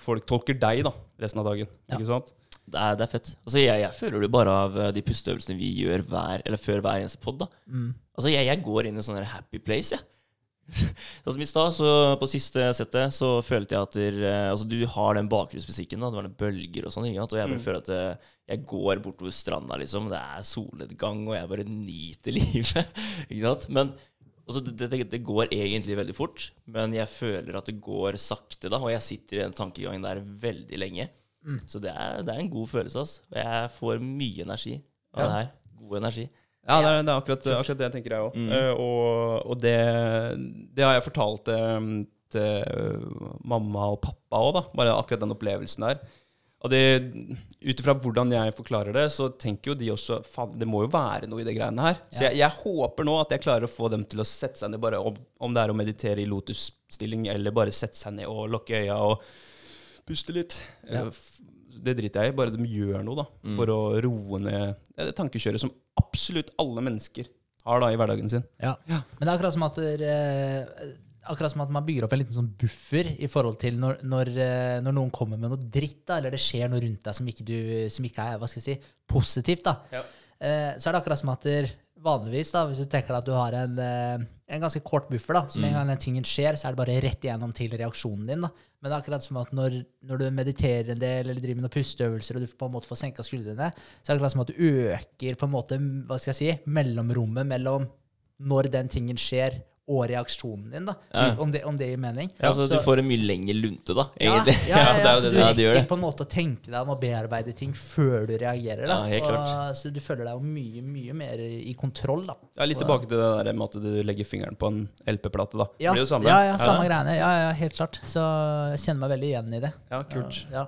folk tolker deg da, resten av dagen. Ja. Ikke sant? Det er, det er fett. Altså, jeg, jeg føler det bare av eh, de pusteøvelsene vi gjør hver, eller før hver eneste pod. Mm. Altså, jeg, jeg går inn i en sånn happy place, jeg. Sånn som i stad, så på siste settet, så følte jeg at der, eh, altså, du har den bakgrunnsmusikken. Det var noen bølger og sånn. Og jeg bare føler at eh, jeg går bortover stranda, liksom. Det er solnedgang, og jeg bare nyter livet. ikke sant? Men altså, det, det, det går egentlig veldig fort, men jeg føler at det går sakte, da. Og jeg sitter i den tankegangen der veldig lenge. Så det er, det er en god følelse, altså. Og jeg får mye energi av det her. God energi. Ja, det er, det er akkurat, akkurat det tenker jeg òg. og og det, det har jeg fortalt um, til mamma og pappa òg. Bare akkurat den opplevelsen der. Og det, ut ifra hvordan jeg forklarer det, så tenker jo de også Faen, det må jo være noe i de greiene her. Så jeg, jeg håper nå at jeg klarer å få dem til å sette seg ned, bare om, om det er å meditere i lotusstilling, eller bare sette seg ned og lukke øya og puste litt. Ja. Det driter jeg i. Bare de gjør noe da, Mm. for å roe ned ja, det tankekjøret som absolutt alle mennesker har da i hverdagen sin. Ja. Men det er akkurat som at eh, Akkurat som at man bygger opp en liten sånn buffer i forhold til når, når, eh, når noen kommer med noe dritt, da, eller det skjer noe rundt deg som ikke, du, som ikke er hva skal jeg si, positivt. da. Ja. Eh, så er det akkurat som at der, vanligvis, da, hvis du tenker deg at du har en, eh, en ganske kort buffer, da, så med en gang den tingen skjer, så er det bare rett igjennom til reaksjonen din. da. Men det er akkurat som at når, når du mediterer en del, eller driver med noen pusteøvelser, og du på en måte får senka skuldrene, så er det akkurat som at du øker på en måte, hva skal jeg si, mellomrommet mellom når den tingen skjer, og reaksjonen din, da. Ja. Om, det, om det gir mening. Ja, altså, Så- du får en mye lengre lunte, da, egentlig. Ja, ja, Ja, det er jo så det du det- ja, det gjør rekker på en måte å tenke deg om å bearbeide ting før du reagerer. Da. Ja, helt klart. Og, så du føler deg jo mye, mye mer i kontroll, da. Ja, litt tilbake til det der med at du legger fingeren på en LP-plate. da. Ja, Blir det samme? ja, ja, samme greiene. Ja, ja, helt klart. Så jeg kjenner meg veldig igjen i det. Ja, kult. Ja.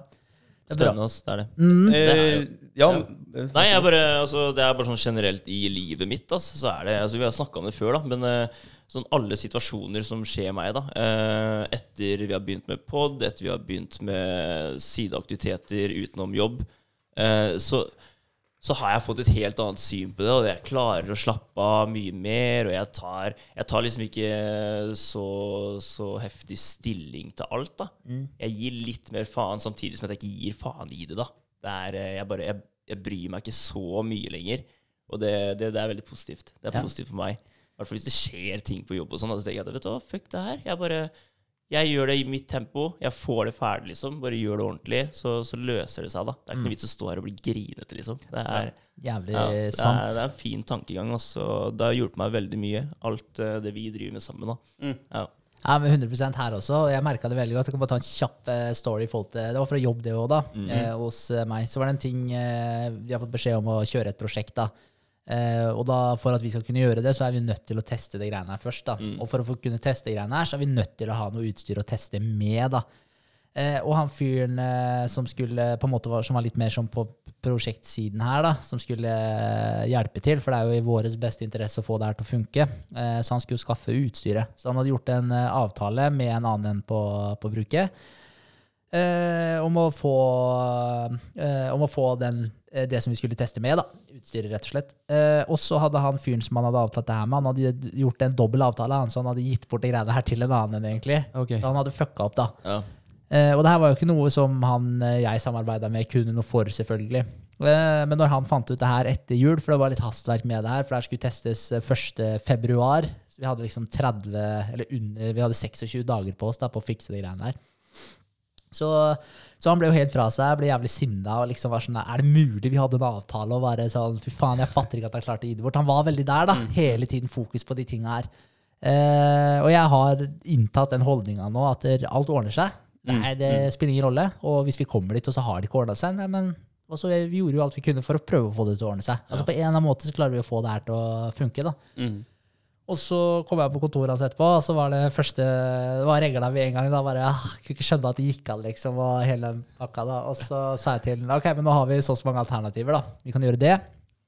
Det er. Spennende, ass. Det er det. Mm. Eh, ja, eh, Nei, jeg bare, altså, det er bare sånn generelt i livet mitt. Altså, så er det, altså, vi har snakka om det før, da, men eh, sånn alle situasjoner som skjer meg, da eh, etter vi har begynt med pod, etter vi har begynt med sideaktiviteter utenom jobb, eh, så, så har jeg fått et helt annet syn på det, og jeg klarer å slappe av mye mer, og jeg tar, jeg tar liksom ikke så, så heftig stilling til alt, da. Jeg gir litt mer faen, samtidig som jeg ikke gir faen i det, da. Det er, eh, jeg, bare, jeg, jeg bryr meg ikke så mye lenger. Og det, det, det er veldig positivt. Det er Ja. positivt for meg. Hvert fall hvis det skjer ting på jobb og sånn. Så tenker jeg at vet du hva, fuck det her. Jeg bare jeg gjør det i mitt tempo. Jeg får det ferdig, liksom. Bare gjør det ordentlig, så, så løser det seg, da. Det er ikke noe vits å stå her og bli grinete, liksom. Det er, Jævlig ja, det er, sant. er, det er en fin tankegang, altså. Det har hjulpet meg veldig mye, alt eh, det vi driver med sammen, da. Ja. Ja, men 100 her også. og Jeg merka det veldig godt. Jeg kan bare ta en kjapp eh, story Det var fra jobb, det òg, da. Eh, hos eh, meg. Så var det en ting eh, Vi har fått beskjed om å kjøre et prosjekt, da. Eh, og da, for at vi skal kunne gjøre det, så er vi nødt til å teste det greiene her først. da. Og for å få kunne teste greiene her, så er vi nødt til å ha noe utstyr å teste med. da. Eh, og han fyren eh, som skulle på en måte var, som var litt mer sånn på prosjektsiden her, da, som skulle hjelpe til, for det er jo i våres beste interesse å få det her til å funke, eh, så han skulle skaffe utstyret. Så han hadde gjort en avtale med en annen enn på, på bruket eh, om å få, om å få den, det som vi skulle teste med, da. Utstyret, rett og slett. Eh, og så hadde han fyren som han hadde avtalt det her med, han hadde gjort en dobbel avtale, han, så han hadde gitt bort de greiene her til en annen egentlig. Okay. Så han hadde fucka opp, da. Ja. Eh, og det her var jo ikke noe som han eh, jeg samarbeida med, kunne noe for, selvfølgelig. Eh, men når han fant ut det her etter jul, for det var litt hastverk med det her, for det her skulle testes eh, 1. februar, så vi hadde liksom 30, eller under, vi hadde 26 dager på oss da, på å fikse de greiene her. Så, så han ble jo helt fra seg, ble jævlig sinna og liksom var sånn Er det mulig vi hadde en avtale og bare sånn Fy faen, jeg fatter ikke at han klarte å gi det bort. Han var veldig der, da. Hele tiden fokus på de tinga her. Eh, og jeg har inntatt den holdninga nå at alt ordner seg. Nei, det spiller ingen rolle. Og hvis vi kommer dit, og så har det ikke ordna seg nei, men og så Vi gjorde jo alt vi kunne for å prøve å få det til å ordne seg. Altså På en eller annen måte så klarer vi å få det her til å funke. da. Mm. Og så kom jeg på kontoret hans etterpå, og så var det første Det var regla med en gang. da bare, ah, Kunne ikke skjønne at det gikk an, liksom, og hele den pakka. da. Og så sa jeg til ham ok, men nå har vi så og så mange alternativer. da. Vi kan gjøre det.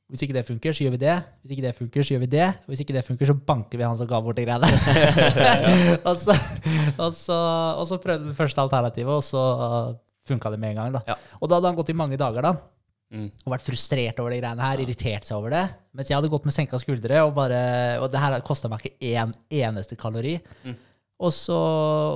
Hvis ikke det funker, så gjør vi det. Hvis ikke det funker, så gjør vi det. Hvis ikke det funker, så banker vi han som ga bort de greiene. og, så, og, så, og så prøvde vi det første alternativet, og så funka det med en gang. da. Ja. Og da hadde han gått i mange dager, da Mm. og vært frustrert over de greiene her, irritert seg over det. Mens jeg hadde gått med senka skuldre, og, bare, og det her kosta meg ikke én eneste kalori. Og, så,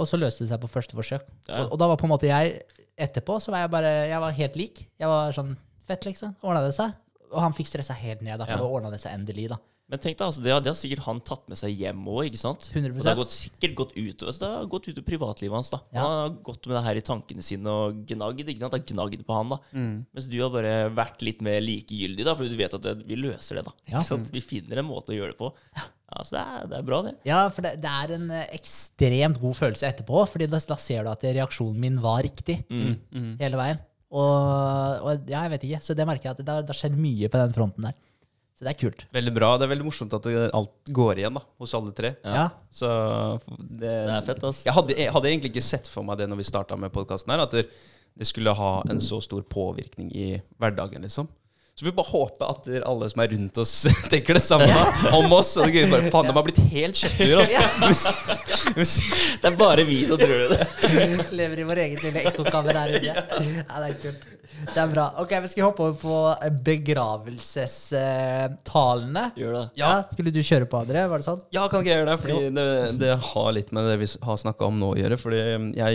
og så løste det seg på første forsøk. Ja. Og, og da var på en måte jeg Etterpå så var jeg bare Jeg var helt lik. Jeg var sånn Fett, liksom. Ordna det seg. Og han fikk stressa helt ned, da, for Ja. da ordna det seg endelig. da. Men tenk deg, altså, det, har, det har sikkert han tatt med seg hjem òg, ikke sant? 100%. Og det har gått, sikkert gått ut altså, Det har gått ut i privatlivet hans. da Ja. Han har gått med det her i tankene sine og gnagd. ikke sant? Det har gnagd på han da Mens du har bare vært litt mer likegyldig, da fordi du vet at det, vi løser det. da Ja. Ikke sant? Vi finner en måte å gjøre det på. Ja, Så det er, det er bra, det. Ja, for det, det er en eh, ekstremt god følelse etterpå, Fordi da, da ser du at reaksjonen min var riktig hele veien. Og, og ja, jeg vet ikke. Så det merker jeg at det har skjedd mye på den fronten der. Så det er kult. Veldig bra. Det er veldig morsomt at det, alt går igjen da, hos alle tre. Ja. Så det, Det er fett, ass. Jeg hadde, jeg hadde egentlig ikke sett for meg det når vi starta med podkasten her, at det, skulle ha en så stor påvirkning i hverdagen, liksom. Så vi bare håper at alle som er rundt oss, tenker det samme om oss. Og det bare, Faen, de har blitt helt kjøttdyr, altså. Det er bare vi som tror det. Lever i vår egen lille ekkokammer her inne. Ja, det er kult. Det er bra. Ok, vi skal hoppe over på begravelsestalene. Gjør det. Ja. Skulle du kjøre på, André? Var det sånn? Ja, kan ikke jeg gjøre det? Fordi det, det har litt med det vi har snakka om nå å gjøre. Fordi jeg,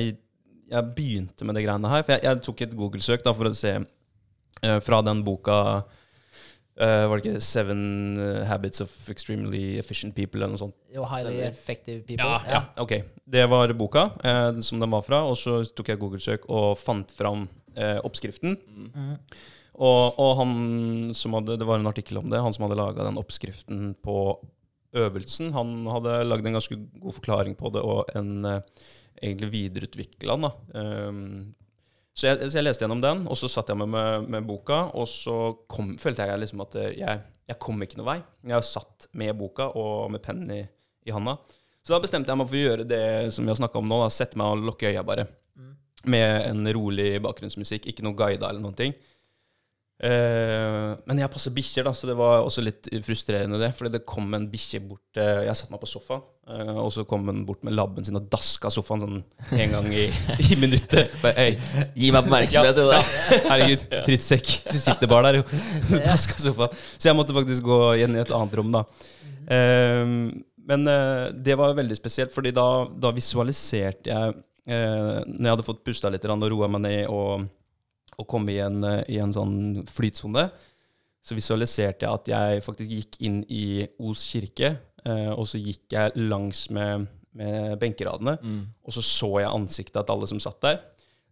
jeg begynte med det greiene her. For jeg, jeg tok et Google-søk da for å se uh, fra den boka Uh, Var det ikke 'Seven Habits of Extremely Efficient People' eller noe sånt? Jo, highly Eller? effective people. Ja, ja, ok. Det var boka uh, som den var fra. Og så tok jeg Google-søk og fant fram eh, oppskriften. Mm. Og, og han som hadde, det var en artikkel om det, han som hadde laga den oppskriften på øvelsen, han hadde lagd en ganske god forklaring på det, og en eh, egentlig videreutvikla den. da. Um, så, jeg, så jeg leste gjennom den, og så satt jeg med, med, med boka, og så kom, følte jeg liksom at jeg, jeg kom ikke noe vei. Jeg satt med boka og med pennen i, i handa. Så da bestemte jeg meg for å gjøre det som vi har snakka om nå. da, Sette meg og lukke øya, bare. Med en rolig bakgrunnsmusikk, ikke noe guida eller noen ting. Uh, men jeg passer bikkjer, da, så det var også litt frustrerende, det. Fordi det kom en bikkje bort uh, Jeg satte meg på sofaen, uh, og så kom den bort med labben sin og daska sofaen sånn en gang i, i minuttet. Bare, «Hei, Gi meg oppmerksomhet til ja. Herregud, drittsekk. Du sitter bare der, jo. Så daska sofaen. Så jeg måtte faktisk gå igjen i et annet rom, da. Eh, men det var veldig spesielt, fordi da, da visualiserte jeg eh, Når jeg hadde fått pusta litt og roa meg ned og og kom i en, eh, i en sånn flytsone, så visualiserte jeg at jeg faktisk gikk inn i Os kirke, eh, og så gikk jeg langs med, med benkeradene, Mm. og så så jeg ansiktet til alle som satt der.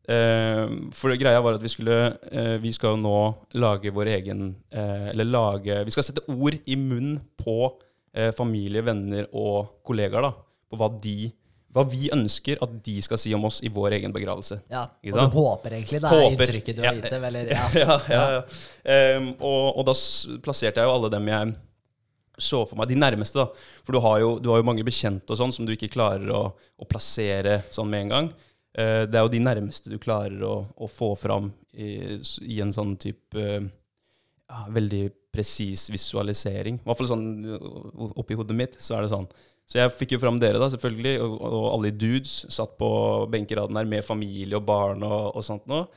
Eh, for greia var at vi skulle eh, Vi skal jo nå lage vår egen eh, Eller lage Vi skal sette ord i munnen på eh, familie, venner og kollegaer, da. På hva de Hva vi ønsker at de skal si om oss i vår egen begravelse. Ja, og du håper egentlig det er Håper. inntrykket du har gitt dem, eller ja. ja, ja, ja. Um, og, og da plasserte jeg jo alle dem jeg så for meg, de nærmeste, da. For du har jo, du har jo mange bekjente og sånn som du ikke klarer å, å plassere sånn med en gang. Uh, det er jo de nærmeste du klarer å, å få fram i, i en sånn type uh, ja, veldig presis visualisering. I hvert fall sånn uh, oppi hodet mitt, så er det sånn. Så jeg fikk jo fram dere, da, selvfølgelig, og, og alle dudes satt på benkeraden her med familie og barn og, og sånt noe.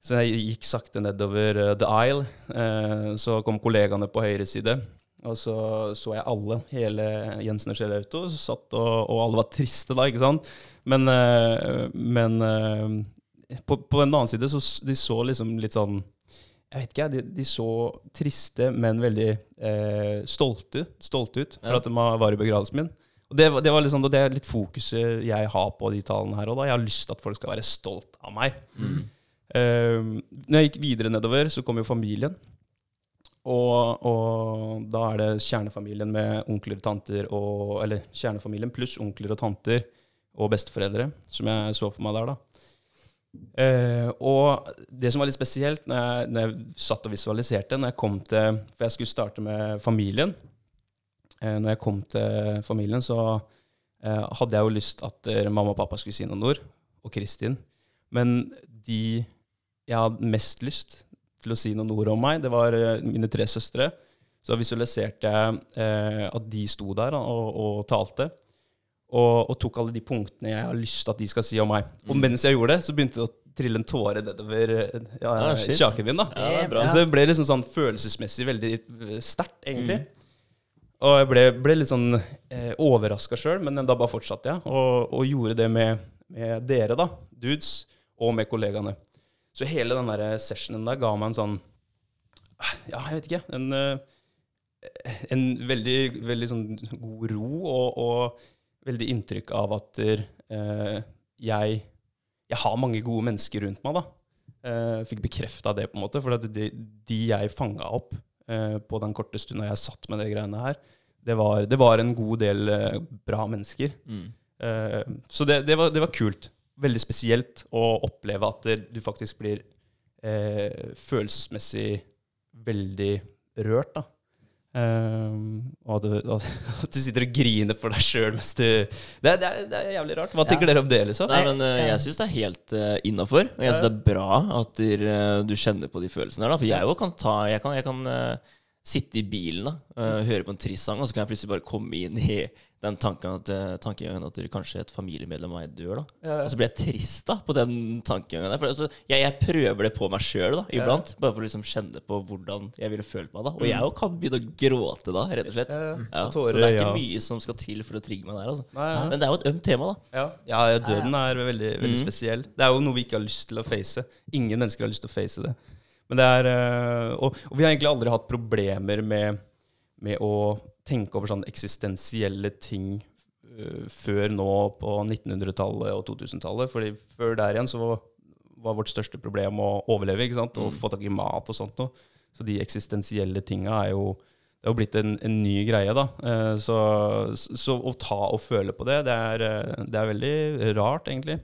Så jeg gikk sakte nedover uh, the aisle. Uh, så kom kollegaene på høyre side. Og så så jeg alle, hele Jensen og Kjell Auto, og, og alle var triste da, ikke sant? Men, uh, men eh, på, på en annen side så de så liksom litt sånn Jeg vet ikke, de, de så triste, men veldig eh, stolte, stolte ut for Ja. at de var i begravelsen min. Og det, det, var liksom, det er litt fokuset jeg har på de tallene her. òg. Jeg har lyst til at folk skal være stolt av meg. Mm. Eh, når jeg gikk videre nedover, så kom jo familien. Og, og da er det kjernefamilien med onkler og tanter og Eller kjernefamilien pluss onkler og tanter og besteforeldre, som jeg så for meg der, da. Eh, og det som var litt spesielt når jeg, når jeg satt og visualiserte, når jeg kom til For jeg skulle starte med familien. Eh, når jeg kom til familien, så eh, hadde jeg jo lyst at mamma og pappa skulle si noen ord, og Kristin. Men de jeg hadde mest lyst til å si noen ord om meg, det var mine tre søstre. Så visualiserte jeg at de sto der og, og talte. Og, og tok alle de punktene jeg har lyst til at de skal si om meg. Og Mm. mens jeg gjorde det, så begynte det å trille en tåre nedover eh, ja, Ah, kjaken min. da. Ja, det. Så det ble liksom sånn følelsesmessig veldig eh, sterkt, egentlig. Og jeg ble, ble litt sånn eh, overraska sjøl, men da bare fortsatte jeg. Og, og gjorde det med, med dere, da, dudes, og med kollegaene. Så hele den der sessionen der ga meg en sånn Ja, jeg vet ikke. En, eh, en veldig, veldig sånn god ro og, og veldig inntrykk av at uh, jeg, jeg har mange gode mennesker rundt meg. da. Uh, fikk bekrefta det, på en måte. For de, de jeg fanga opp eh, på den korte stunda jeg satt med de greiene her, det var, det var en god del bra mennesker. Mm. Så det, det, var, det var kult. Veldig spesielt å oppleve at det, du faktisk blir eh, følelsesmessig veldig rørt. da. Ehm, og at du, og at du sitter og griner for deg sjøl mens du det, er- det, er- det er jævlig rart. Hva tenker Ja. dere om det, liksom? Nei, men uh, jeg- jeg syns det er helt uh, innafor. Og jeg syns det er bra at der, uh, du kjenner på de følelsene der. Da. For jeg jo kan ta Jeg kan, jeg kan uh, sitte i bilen da eh, høre på en trist sang, og så kan jeg plutselig bare komme inn i den tanken at, eh, tankegangen at kanskje et familiemedlem av meg dør. da Og så blir jeg trist da på den tankegangen der. For altså, jeg, jeg prøver det på meg sjøl iblant, bare for å liksom kjenne på hvordan jeg ville følt meg da. Og jeg jo kan begynne å gråte da, rett og slett. Ja, ja. Ja, Og så det er ikke mye som skal til for å trigge meg der. Altså. Nei, ja. Men det er jo et ømt tema, da. Ja, ja, ja, døden er veldig, veldig mm. spesiell. Det er jo noe vi ikke har lyst til å face. Ingen mennesker har lyst til å face det. Men det er, eh, og, og vi har egentlig aldri hatt problemer med, med å tenke over sånne eksistensielle ting uh, før nå på 1900-tallet og 2000-tallet. Fordi før der igjen så var, vårt største problem å overleve ikke sant? og Mm. få tak i mat og sånt noe. Så de eksistensielle tinga er jo det er jo blitt en, en ny greie, da. Eh, Så, så å ta og føle på det, det er, eh, det er veldig rart, egentlig.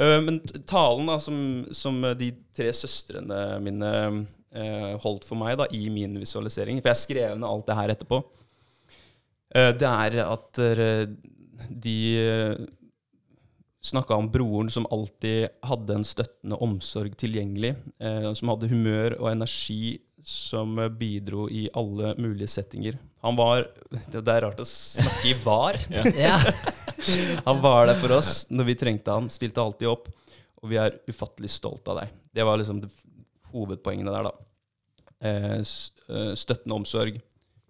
Men talen da, som, som de tre søstrene mine eh, holdt for meg da, i min visualisering For jeg skrev ned alt det her etterpå. eh, Det er at eh, de snakka om broren som alltid hadde en støttende omsorg tilgjengelig. eh, Som hadde humør og energi som eh, bidro i alle mulige settinger. Han var Det er rart å snakke i var. Han var der for oss når vi trengte han, stilte alltid opp. Og vi er ufattelig stolt av deg. Det var liksom det hovedpoengene der, da. Eh, eh, støttende omsorg,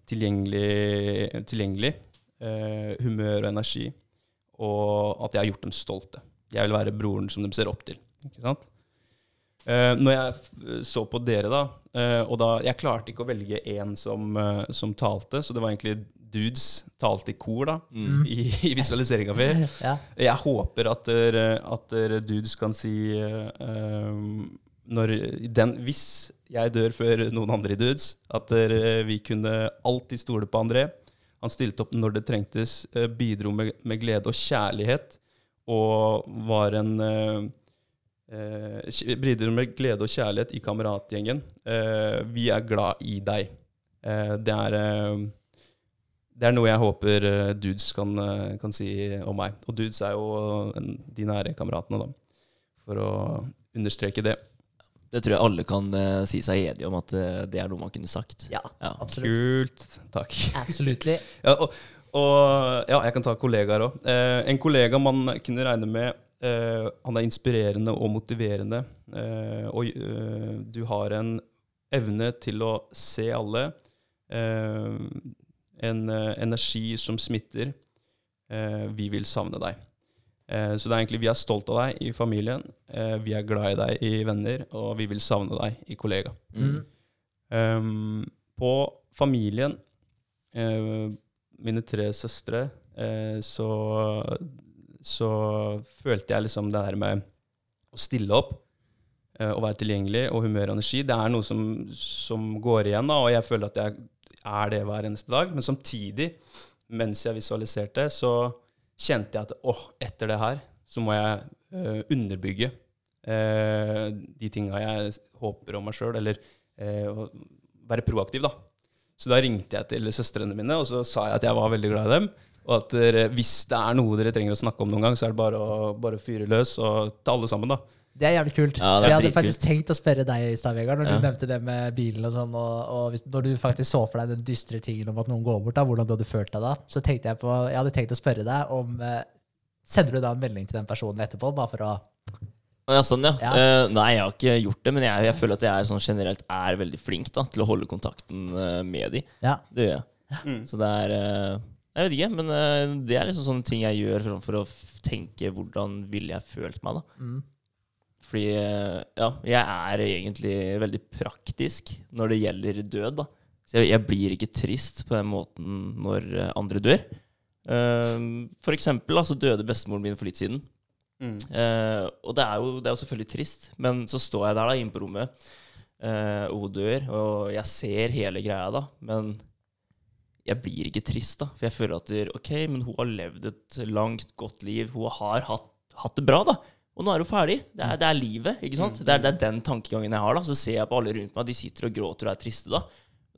tilgjengelig, tilgjengelig eh, humør og energi, og at jeg har gjort dem stolte. Jeg vil være broren som de ser opp til. Ikke sant? Eh, når jeg så på dere, da, eh, og da Jeg klarte ikke å velge én som, som talte, så det var egentlig dudes talte i kor da, i, i visualiseringa mi. ja. Jeg håper at dere, at dere dudes kan si eh, når den, Hvis jeg dør før noen andre dudes, at vi kunne alltid stole på André. Han stilte opp når det trengtes, eh, bidro med, med glede og kjærlighet, og var en eh, eh, Bidro med glede og kjærlighet i kameratgjengen. Eh, vi er glad i deg. Eh, det er eh, det er noe jeg håper dudes kan, kan si om meg. Og dudes er jo en, de nære kameratene, da. For å understreke det. Det tror jeg alle kan uh, si seg enige om at uh, det er noe man kunne sagt. ja, Ja. absolutt. Kult. Takk. Absolutely. Ja, og, og ja, jeg kan ta kollegaer òg. Eh, en kollega man kunne regne med eh, Han er inspirerende og motiverende. Eh, og eh, du har en evne til å se alle. Eh, en energi som smitter. Eh, vi vil savne deg. Eh, så det er egentlig vi er stolt av deg i familien. Eh, vi er glad i deg i venner, og vi vil savne deg i kollega. Mm. Um, på familien, uh, mine tre søstre, uh, så, så følte jeg liksom det der med å stille opp uh, og være tilgjengelig og humør og energi. Det er noe som, som går igjen, da, og jeg føler at jeg er det hver eneste dag. Men samtidig, mens jeg visualiserte, så kjente jeg at åh, etter det her så må jeg uh, underbygge uh, de tinga jeg håper om meg sjøl, eller uh, være proaktiv, da. Så da ringte jeg til søstrene mine, og så sa jeg at jeg var veldig glad i dem. Og at hvis det er noe dere trenger å snakke om noen gang, så er det bare å, bare fyre løs og ta alle sammen, da. Det er jævlig kult. Ja, er jeg hadde faktisk faktisk tenkt å spørre deg i stad, Vegard, når Ja. du nevnte det med bilen og sånn, og, og hvis, når du faktisk så for deg den dystre tingen om at noen går bort, da, hvordan du hadde følt deg da, så tenkte jeg på Jeg hadde tenkt å spørre deg om eh, Sender du da en melding til den personen etterpå, bare for å Å, Ja, sånn, ja. Ja. Uh, nei, jeg har ikke gjort det, men jeg, jeg føler at jeg er sånn generelt er veldig flink da, til å holde kontakten uh, med de. Ja. Det gjør jeg. Så det er uh, Jeg vet ikke, men det er liksom sånne ting jeg gjør for, for å tenke hvordan ville jeg følt meg, da. Mm. Fordi eh, ja, jeg er egentlig veldig praktisk når det gjelder død, da. Så jeg, jeg blir ikke trist på den måten når eh, andre dør. Uh, for eksempel da, så døde bestemoren min for litt siden. Eh, og det er, jo, det er jo selvfølgelig trist, men så står jeg der da inne på rommet, uh, og hun dør, og jeg ser hele greia da, men jeg blir ikke trist da, for jeg føler at ok, men hun har levd et langt, godt liv, hun har hatt, hatt det bra da, og nå er hun ferdig. Det er, det er livet, ikke sant? Det er, det er den tankegangen jeg har da, så ser jeg på alle rundt meg, de sitter og gråter og er triste da,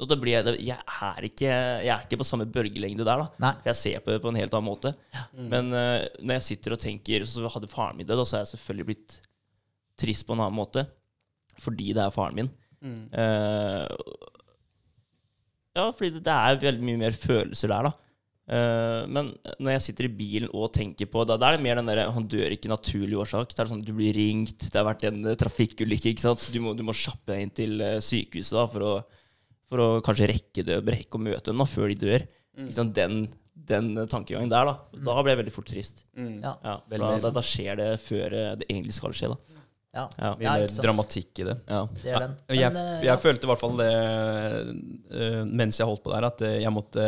Og da blir jeg, jeg, er ikke, jeg er ikke på samme bølgelengde der, da. Nei. Jeg ser på det på en helt annen måte. Men uh, når jeg sitter og tenker Så hadde faren min det, da, så har jeg selvfølgelig blitt trist på en annen måte. Fordi det er faren min. Eh, ja, fordi det, det er veldig mye mer følelser der, da. Eh, men når jeg sitter i bilen og tenker på Da, da er det mer den derre Han dør ikke naturlig årsak. Det er sånn at Du blir ringt, det har vært en eh, trafikkulykke. ikke sant? Du må, du må kjappe deg inn til eh, sykehuset da for å, for å kanskje rekke det, rekke å møte dem da, før de dør. Ikke sant? Den, den tankegangen der, da. Da blir jeg veldig fort trist. Ja. Ja, for da, da, skjer det før det egentlig skal skje. da. Ja. Ja. Mye mer dramatikk i det. Ja. Det jeg, Men, jeg ja. følte i hvert fall det mens jeg holdt på der, at jeg måtte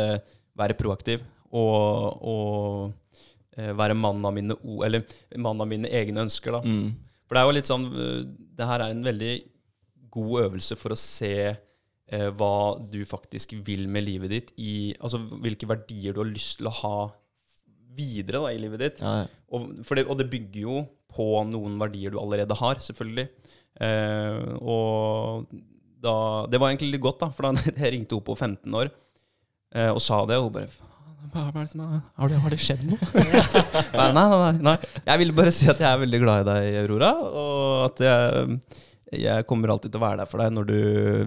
være proaktiv og, og eh, være mann av mine Eller mann av mine egne ønsker, da. Mm. For det er jo litt sånn eh, Det her er en veldig god øvelse for å se eh, hva du faktisk vil med livet ditt. I, altså hvilke verdier du har lyst til å ha videre da, i livet ditt. Ja, ja. Og, for det, og det bygger jo på noen verdier du allerede har, selvfølgelig. Eh, og da, det var egentlig litt godt, da, for da jeg ringte opp på 15 år og sa det, og hun bare "Faen, hva er det som er- har, det, har det skjedd noe? nei, nei, nei, nei. Jeg ville bare si at jeg er veldig glad i deg, Aurora, og at jeg, jeg kommer alltid til å være der for deg når du,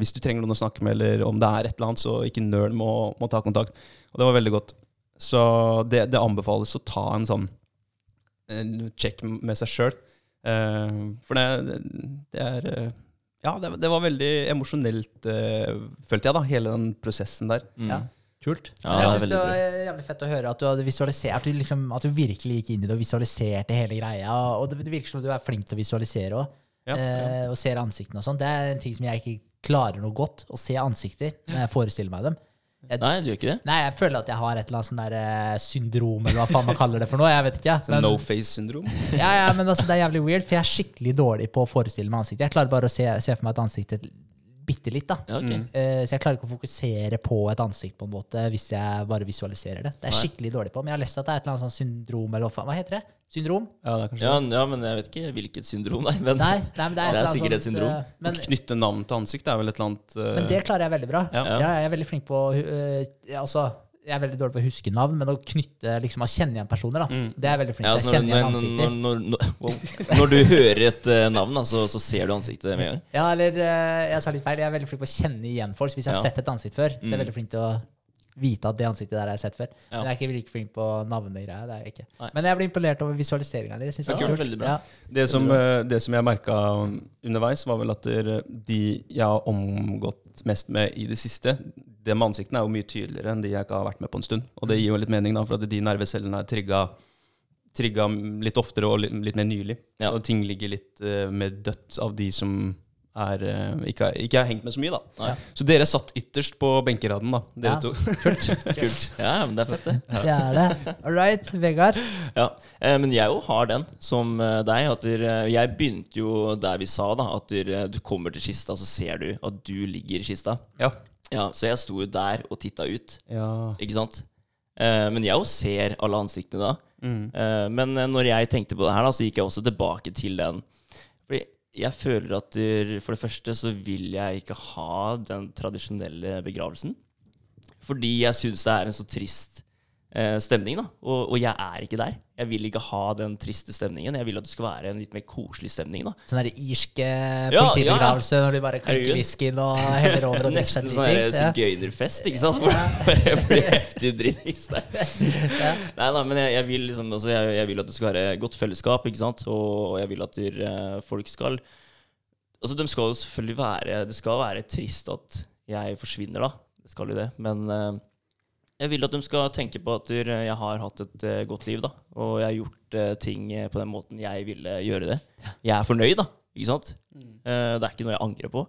hvis du trenger noen å snakke med, eller om det er et eller annet, så ikke nøl med å, med å ta kontakt. Og det var veldig godt. Så det, det anbefales å ta en sånn en check med seg sjøl. for det, det er eh, Ja, det, det var veldig emosjonelt, eh, følte jeg, da, hele den prosessen der. Mm. Ja. Kult. Ja, jeg det syns det var jævlig fett å høre at du hadde visualisert At du, liksom, at du virkelig gikk inn i det og visualiserte hele greia. Og det, det virker som du er flink til å visualisere òg. Ja, ja. og ser ansiktene og sånn. Det er en ting som jeg ikke klarer noe godt. Å se ansikter når jeg forestiller meg dem. Nei, du gjør ikke det? Nei, jeg føler at jeg har et eller annet sånn der eh, syndrom, eller hva faen man kaller det for noe. Jeg vet ikke. Sånn Men, no face-syndrom. ja, ja, men altså, det er jævlig weird, for jeg er skikkelig dårlig på å forestille meg ansiktet. Jeg klarer bare å se, se for meg et ansikt bitte litt, da. Ja, okay. uh, Så jeg klarer ikke å fokusere på et ansikt på en måte hvis jeg bare visualiserer det. Det er jeg skikkelig dårlig på. Men jeg har lest at det er et eller annet sånn syndrom, eller hva heter det? Syndrom? Ja, det er Ja, det. ja, men jeg vet ikke hvilket syndrom, nei. Men Nei, nei men det er, Det er sikkert et syndrom. Uh, Men, knytte navn til ansikt er vel et eller annet uh, men det klarer jeg veldig bra. Ja. Ja. jeg er veldig flink på ja, altså, Jeg er veldig dårlig på å huske navn, men å knytte liksom, å kjenne igjen personer, da. Mm. Det er jeg veldig flink ja, til. altså, Jeg kjenner igjen når, ansikter. når, når, wow. når du hører et uh, navn, da, så, så ser du ansiktet med en gang. Ja, eller uh, jeg sa litt feil. Jeg er veldig flink på å kjenne igjen folk. Så hvis jeg har Ja. sett et ansikt før, så er jeg Mm. veldig flink til å vite at det ansiktet der har jeg sett før. Ja. Men jeg er ikke like flink på navnegreier. Det er jeg ikke. Nei. Men jeg ble imponert over visualiseringa di. Det synes jeg Ja, var kult. Ja. Det som, eh, det som jeg merka underveis, var vel at de jeg har omgått mest med i det siste, det med ansiktene er jo mye tydeligere enn de jeg ikke har vært med på en stund. Og det gir jo litt mening, da, for at de nervecellene er trigga, trigga litt oftere og litt, litt mer nylig. Ja. Og ting ligger litt uh, mer dødt av de som er, eh, ikke, har- ikke har hengt med så mye, da. Ja. Så dere satt ytterst på benkeraden, da, dere Ja. to. Kult. Ja, men det er fett, det. Det er det. All right, Vegard. Ja, eh, Men jeg jo har den, som eh, deg. At der, jeg begynte jo der vi sa, da. At der, du kommer til kista, så ser du at du ligger i kista. Ja. Ja, Så jeg sto jo der og titta ut, ja. ikke sant. Eh, Men jeg jo ser alle ansiktene da. Mm. Eh, Men når jeg tenkte på det her, da, så gikk jeg også tilbake til den. Fordi jeg føler at for det første så vil jeg ikke ha den tradisjonelle begravelsen. Fordi jeg syns det er en så trist stemning, da. Og, og jeg er ikke der. Jeg vil ikke ha den triste stemningen. Jeg vil at det skal være en litt mer koselig stemning, da. Sånn der irske politibegravelse Ja, ja. når du bare klikker whiskyen og heller over og Nesten sånn sigøynerfest, ikke sant? Hvor det blir heftig dritings der. Ja. Nei, da, men jeg, jeg vil liksom altså jeg, jeg vil at det skal være godt fellesskap, ikke sant? Og, og jeg vil at der, uh, folk skal Altså, de skal jo selvfølgelig være Det skal være trist at jeg forsvinner, da. Det skal jo det. Men eh, jeg vil at de skal tenke på at jeg har hatt et eh, godt liv, da. Og jeg har gjort eh, ting eh, på den måten jeg ville gjøre det. Jeg er fornøyd, da. Ikke sant? Mm. det er ikke noe jeg angrer på.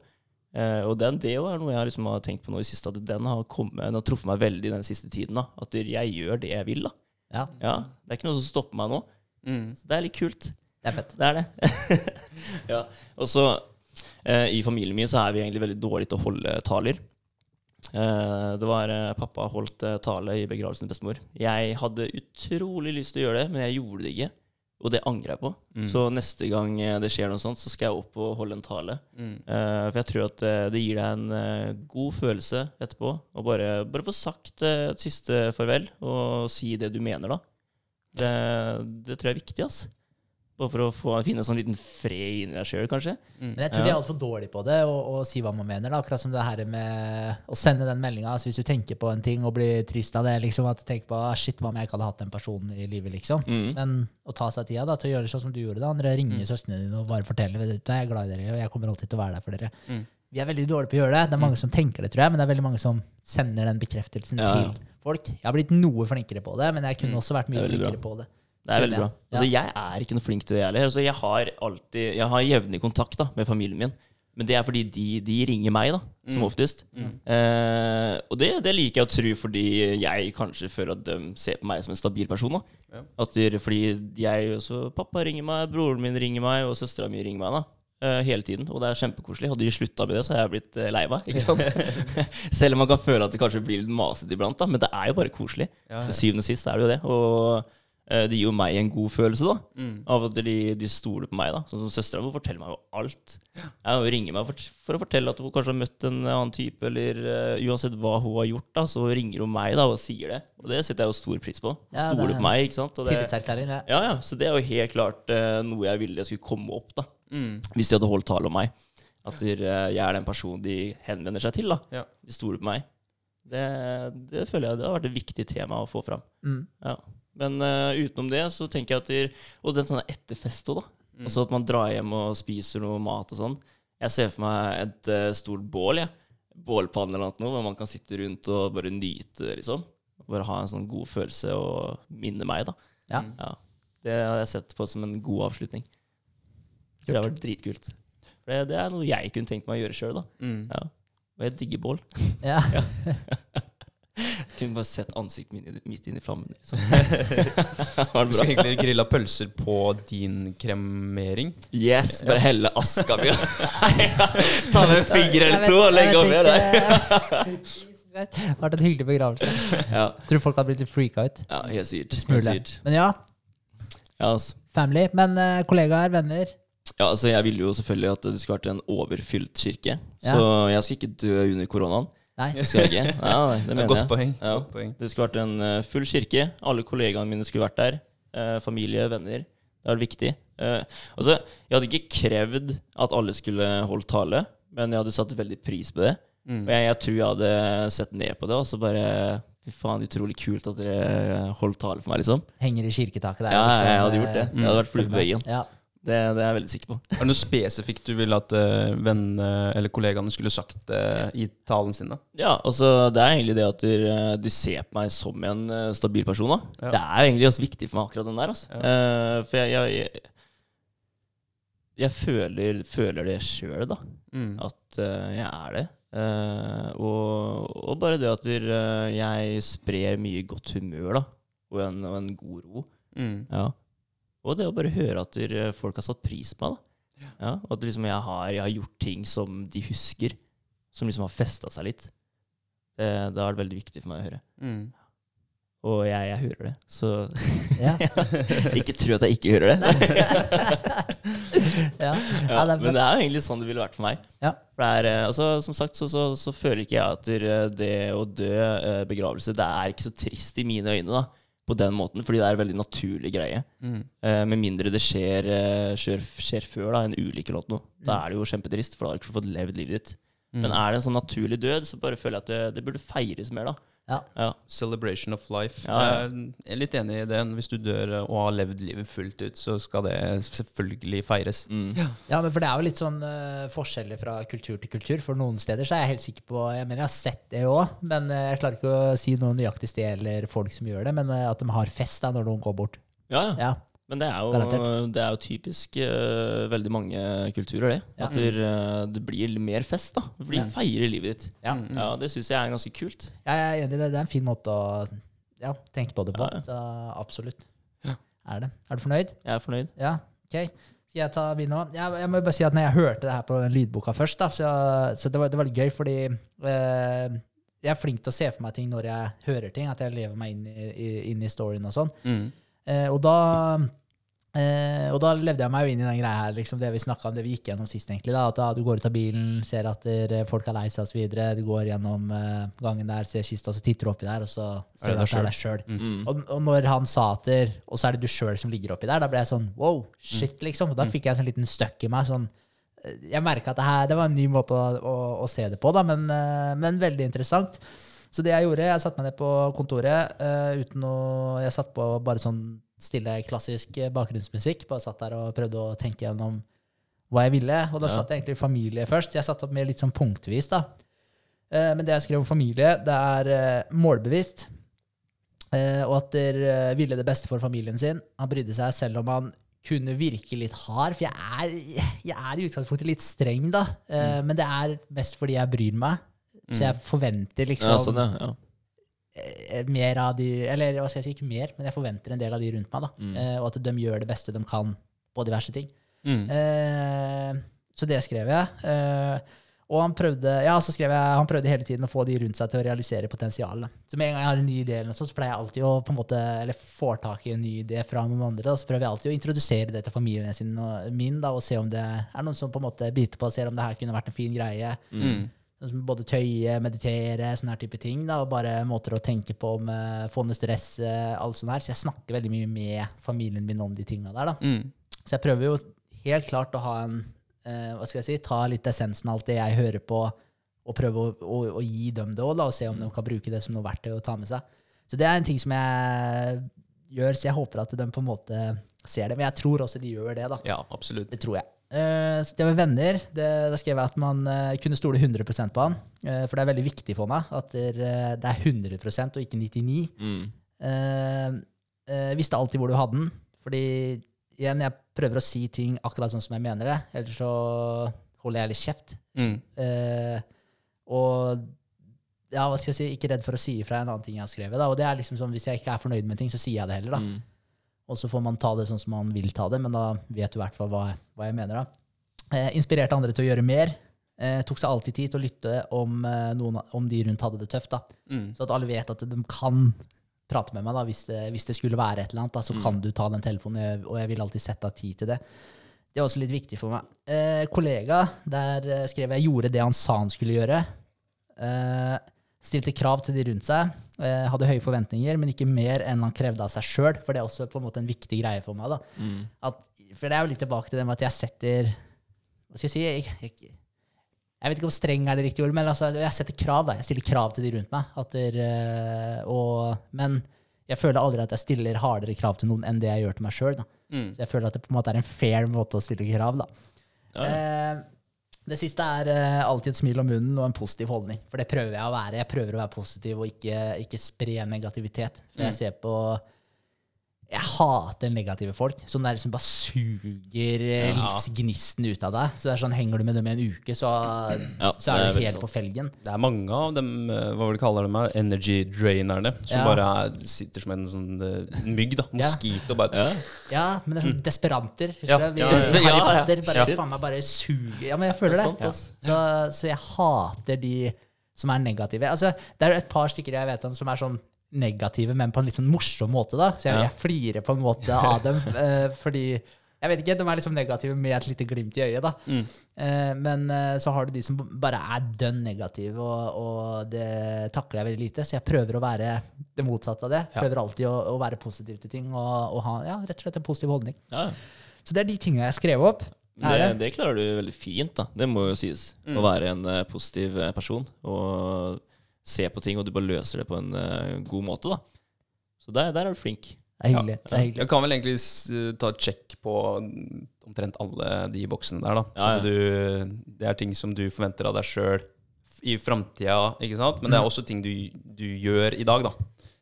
Eh, og den, det er noe jeg liksom har tenkt på nå i siste, at den har, kommet, den har truffet meg veldig den siste tiden. da At jeg gjør det jeg vil. da ja, ja, Det er ikke noe som stopper meg nå. Mm. Så det er litt kult. det er fett. Det er det. ja. Og så eh, i familien min så er vi egentlig veldig dårlige til å holde taler. Eh, det var eh, Pappa holdt eh, tale i begravelsen til bestemor. Jeg hadde utrolig lyst til å gjøre det, men jeg gjorde det ikke. Og det angrer jeg på. Så neste gang det skjer noe sånt, så skal jeg opp og holde en tale. Mm. For jeg tror at det gir deg en god følelse etterpå. Og bare, bare få sagt et siste farvel, og si det du mener, da. Det, det tror jeg er viktig, ass. Bare for å få, finne en sånn liten fred inni deg sjøl, kanskje. Men jeg tror vi er altfor dårlige på det, å si hva man mener. Da. Akkurat som det her med å sende den meldinga. Altså, hvis du tenker på en ting og blir trist av det, liksom, at du tenker på ah, shit, hva om jeg ikke hadde hatt den personen i livet, liksom. Mm. Men å ta seg tida da, til å gjøre det sånn som du gjorde da. Andre ringer søstrene dine og bare forteller vet du, jeg er glad i dere, og jeg kommer alltid til å være der for dere. Mm. Vi er veldig dårlige på å gjøre det. Det er mange som tenker det, tror jeg, men det er veldig mange som sender den bekreftelsen Ja, ja. til folk. Jeg har blitt noe flinkere på det, men jeg kunne også vært mye flinkere bra. på det. Det er veldig bra. Altså, jeg er ikke noe flink til det, jeg heller. Altså, jeg har alltid Jeg har jevnlig kontakt da, med familien min. Men det er fordi de, de ringer meg, da, som oftest. Eh, og det, det liker jeg å tro fordi jeg kanskje føler at de ser på meg som en stabil person. da. Ja. De, fordi jeg også Pappa ringer meg, broren min ringer meg, og søstera mi ringer meg. da. eh, hele tiden, og det er kjempekoselig. Hadde de slutta med det, så hadde jeg blitt eh, lei meg. ikke sant? Selv om man kan føle at det kanskje blir litt masete iblant, da, men det er jo bare koselig. Til syvende og sist er det jo det. Og det gir jo meg en god følelse, da. Mm. Av at de, de stoler på meg. da Sånn som Søstera mi forteller meg jo alt. Ja, hun ringer meg for, for å fortelle at hun kanskje har møtt en annen type, eller uh, uansett hva hun har gjort, da så ringer hun meg da og sier det. Og det setter jeg jo stor pris på. Ja, stoler er på meg, ikke sant. Og det, Tillitserklæring, ja. ja, ja, så det er jo helt klart uh, noe jeg ville skulle komme opp, da Mm. hvis de hadde holdt tale om meg. At eh, jeg er den personen de henvender seg til. da Ja. De stoler på meg. Det, det føler jeg det har vært et viktig tema å få fram. Mm. Ja. Men uh, utenom det så tenker jeg at Det Og den sånne etterfest òg, da. Altså at man drar hjem og spiser noe mat og sånn. Jeg ser for meg et uh, stort bål, jeg. Bålpanne eller noe, hvor man kan sitte rundt og bare nyte det, liksom. Bare ha en sånn god følelse og minne meg, da. Ja. Ja. Det har jeg sett på som en god avslutning. Det har vært dritkult. For det, det er noe jeg kunne tenkt meg å gjøre sjøl, da. Mm. Ja. Og jeg digger bål. Ja. Kunne bare sett ansiktet mitt, midt inn i flammen. Liksom. Du skal egentlig grilla pølser på din kremering. Yes, bare helle aska mi Ta med en finger eller to og legge oppi der. Det har vært en hyggelig begravelse. Ja, Tror folk hadde blitt litt freaka ut. ja helt sikkert. Helt sikkert. Men ja, Ja, altså. family. Men uh, kollegaer, venner. ja, altså jeg ville jo selvfølgelig at det skulle vært en overfylt kirke. Ja. Så jeg skal ikke dø under koronaen. Nei. Det skal jeg ikke. Nei, det mener Godt poeng. Ja. Godt poeng. Det skulle vært en eh, full kirke. Alle kollegaene mine skulle vært der. Eh, familie, venner. Det er viktig. Eh, altså, jeg hadde ikke krevd at alle skulle holdt tale, men jeg hadde satt veldig pris på det. Mm. Og jeg, jeg tror jeg hadde sett ned på det, og så bare Fy faen, utrolig kult at dere holdt tale for meg, liksom. Henger i kirketaket der. Ja, liksom, jeg hadde gjort det. Jeg hadde vært flue på veggen. Ja. Det, det er jeg veldig sikker på. Er det noe spesifikt du ville at uh, vennene eller kollegaene skulle sagt uh, i talen sin? da? Ja, altså Det er egentlig det at de, de ser på meg som en uh, stabil person. da Ja. Det er egentlig også viktig for meg, akkurat den der. Altså. Eh, for jeg, jeg, jeg, jeg føler, føler det sjøl, da. Mm. At eh, jeg er det. Eh, og, og bare det at eh, jeg sprer mye godt humør da og en, og en god ro. Mm. Ja. Og det å bare høre at folk har satt pris på meg. Ja. ja. At liksom jeg, har, jeg har gjort ting som de husker, som liksom har festa seg litt. Det, da er det veldig viktig for meg å høre. Mm. Og jeg, jeg hører det. Så Ja. ikke tro at jeg ikke hører det. ja. Det men det er jo egentlig sånn det ville vært for meg. Ja. For det er, eh, altså, som sagt så, så, så føler ikke jeg at det- det å dø eh, begravelse Det er ikke så trist i mine øyne, da. På den måten, fordi det er en veldig naturlig greie. Mm. Eh, med mindre det skjer, eh, skjer, skjer før da, en ulykke eller noe. Da Mm. er det jo kjempetrist, for da har du ikke fått levd livet ditt. Mm. Men er det en sånn naturlig død, så bare føler jeg at det, det burde feires mer, da. Ja. Ja. Celebration of life. Ja, ja. Jeg er litt enig i det. Hvis du dør og har levd livet fullt ut, så skal det selvfølgelig feires. Mm. Ja, men for det er jo litt sånn uh, forskjeller fra kultur til kultur. For noen steder så er jeg helt sikker på Jeg mener jeg har sett det òg, men eh, jeg klarer ikke å si noe nøyaktig sted eller folk som gjør det. Men eh, at de har fest da når noen går bort. Ja, ja. Ja. Men det er jo, det er jo typisk uh, veldig mange kulturer, det. Ja. At det, uh, det blir mer fest, da. For de Ja. feirer livet ditt. Ja. Ja, Det syns jeg er ganske kult. Jeg er enig det. Er en fin måte å ja, tenke på det på. Ja, ja. Så absolutt. Ja. Er det. Er du fornøyd? Jeg er fornøyd. Ja, ok. Skal jeg ta min nå? Jeg, jeg må bare si at når jeg hørte det her på den lydboka først, da, så, så det, var, det var litt gøy, fordi eh, jeg er flink til å se for meg ting når jeg hører ting, at jeg lever meg inn i, i, inn i storyen og sånn. Mm. Eh, og da Eh, og da levde jeg meg jo inn i den greia her, liksom det vi snakka om, det vi gikk gjennom sist, egentlig. da, At da du går ut av bilen, ser at der, eh, folk er lei seg osv. Du går gjennom eh, gangen der, ser kista, så titter du oppi der, og så ser du at det er deg sjøl. Mm. Og, og når han sa at der, og så er det du sjøl som ligger oppi der, da ble jeg sånn wow, shit, liksom. Og da fikk jeg en sånn liten støkk i meg. sånn eh, Jeg merka at det her det var en ny måte å, å, å se det på, da, men, eh, men veldig interessant. Så det jeg gjorde, jeg satte meg ned på kontoret eh, uten å Jeg satt på bare sånn stille, klassisk eh, bakgrunnsmusikk. Bare satt der og prøvde å tenke gjennom hva jeg ville. Og da Ja. satt jeg egentlig familie først. Jeg satte opp mer litt sånn punktvis, da. Eh, men det jeg skrev om familie, det er eh, målbevisst. Eh, og at dere ville det beste for familien sin. Han brydde seg selv om han kunne virke litt hard, for jeg er, jeg er i utgangspunktet litt streng, da. Mm. Men det er mest fordi jeg bryr meg. Så jeg forventer liksom Ja, sånn, ja. Ja. eh, mer av de Eller hva skal jeg si, ikke mer, men jeg forventer en del av de rundt meg. da. Mm. Eh, og at de gjør det beste de kan på diverse ting. Mm. Eh, så det skrev jeg. Eh, og han prøvde ja, så skrev jeg, han prøvde hele tiden å få de rundt seg til å realisere potensialet. Så med en gang jeg har en ny idé, eller noe så pleier jeg alltid å på en måte, eller får tak i en ny idé fra noen andre. Da, så prøver jeg alltid å introdusere det til familien sin og min, da, og se om det er noen som på en måte biter på og ser om det her kunne vært en fin greie. Mm. Sånn som både tøye, meditere, sånne her type ting. Da, og bare måter å tenke på med få ned stress, alt sånt her. Så jeg snakker veldig mye med familien min om de tinga der. da. Mm. Så jeg prøver jo helt klart å ha en eh, Hva skal jeg si? Ta litt essensen av alt det jeg hører på, og prøve å, å, å gi dem det òg, og se om de kan bruke det som noe verktøy å ta med seg. Så det er en ting som jeg gjør, så jeg håper at de på en måte ser det. Men jeg tror også de gjør det, da. Ja, absolutt. Det tror jeg. Eh, det med venner, det, da skrev jeg at man eh, kunne stole 100% på han. Eh, for det er veldig viktig for meg at det, er- det er 100% og ikke 99 Mm. visste alltid hvor du hadde den. Fordi igjen, jeg prøver å si ting akkurat sånn som jeg mener det, ellers så holder jeg litt kjeft. Mm. Og ja, hva skal jeg si, ikke redd for å si ifra en annen ting jeg har skrevet. Da. Og det er liksom sånn, Hvis jeg ikke er fornøyd med en ting, så sier jeg det heller. da. Mm. Og så får man ta det sånn som man vil ta det, men da vet du i hvert fall hva, hva jeg mener. da. Eh, inspirerte andre til å gjøre mer. Eh, tok seg alltid tid til å lytte om, eh, noen, om de rundt hadde det tøft. da. Mm. Så at alle vet at de kan prate med meg da, hvis det, hvis det skulle være et eller annet. Da, så kan du ta den telefonen, og jeg vil alltid sette av tid til det. Det er også litt viktig for meg. Eh, kollega, der eh, skrev jeg 'gjorde det han sa han skulle gjøre'. Eh, stilte krav til de rundt seg. Eh, hadde høye forventninger, men ikke mer enn han krevde av seg sjøl. For det er også på en måte en viktig greie for meg. da. Mm. At, for det er jo litt tilbake til det med at jeg setter Hva skal jeg si? Jeg, jeg, jeg vet ikke om streng er det riktige ordet, men altså, jeg setter krav. da. Jeg stiller krav til de rundt meg. At der, eh, og, men jeg føler aldri at jeg stiller hardere krav til noen enn det jeg gjør til meg sjøl. Mm. Så jeg føler at det på en måte er en fair måte å stille krav. da. Ja. Eh, det siste er eh, alltid et smil om munnen og en positiv holdning. For det prøver jeg å være. Jeg prøver å være positiv og ikke, ikke spre negativitet. For jeg ser på Jeg hater negative folk. Sånn der som bare suger eh, Ja. livsgnisten ut av deg. Så det er sånn, Henger du med dem i en uke, så, Ja, så er er du helt sant. på felgen. Det er mange av dem, eh, hva vil du kalle dem, eh, energy drainerne, som Ja. bare er, sitter som en sånn mygg, da. Moskito. Bare, Ja. Ja, men det er sånn desperanter. Husker Ja, du? Vi, ja, ja. Potter bare, faen meg bare suger Ja, men jeg føler Det det. sant. Så, så jeg hater de som er negative. Altså, det er et par stykker jeg vet om som er sånn negative, men på en litt sånn morsom måte. da. Så jeg, Ja. jeg flirer på en måte av dem. eh, fordi jeg vet ikke, De er liksom negative med et lite glimt i øyet. da. Mm. Eh, men eh, så har du de som bare er dønn negative, og, og det takler jeg veldig lite. Så jeg prøver å være det motsatte av det. Ja. Prøver alltid å, å være positiv til ting og, og ha ja, rett og slett en positiv holdning. Ja. Så det er de tingene jeg skrev opp. Det, det? det klarer du veldig fint, da. Det må jo sies. Å være en uh, positiv eh, person og se på ting, og du bare løser det på en uh, god måte, da. Så der, der er du flink. Det er hyggelig. det er hyggelig. Jeg kan vel egentlig s- ta et sjekk på mm, omtrent alle de boksene der, da. Ja, ja. At du, det er ting som du forventer av deg sjøl i framtida, ikke sant? Men det er også ting du, du gjør i dag, da.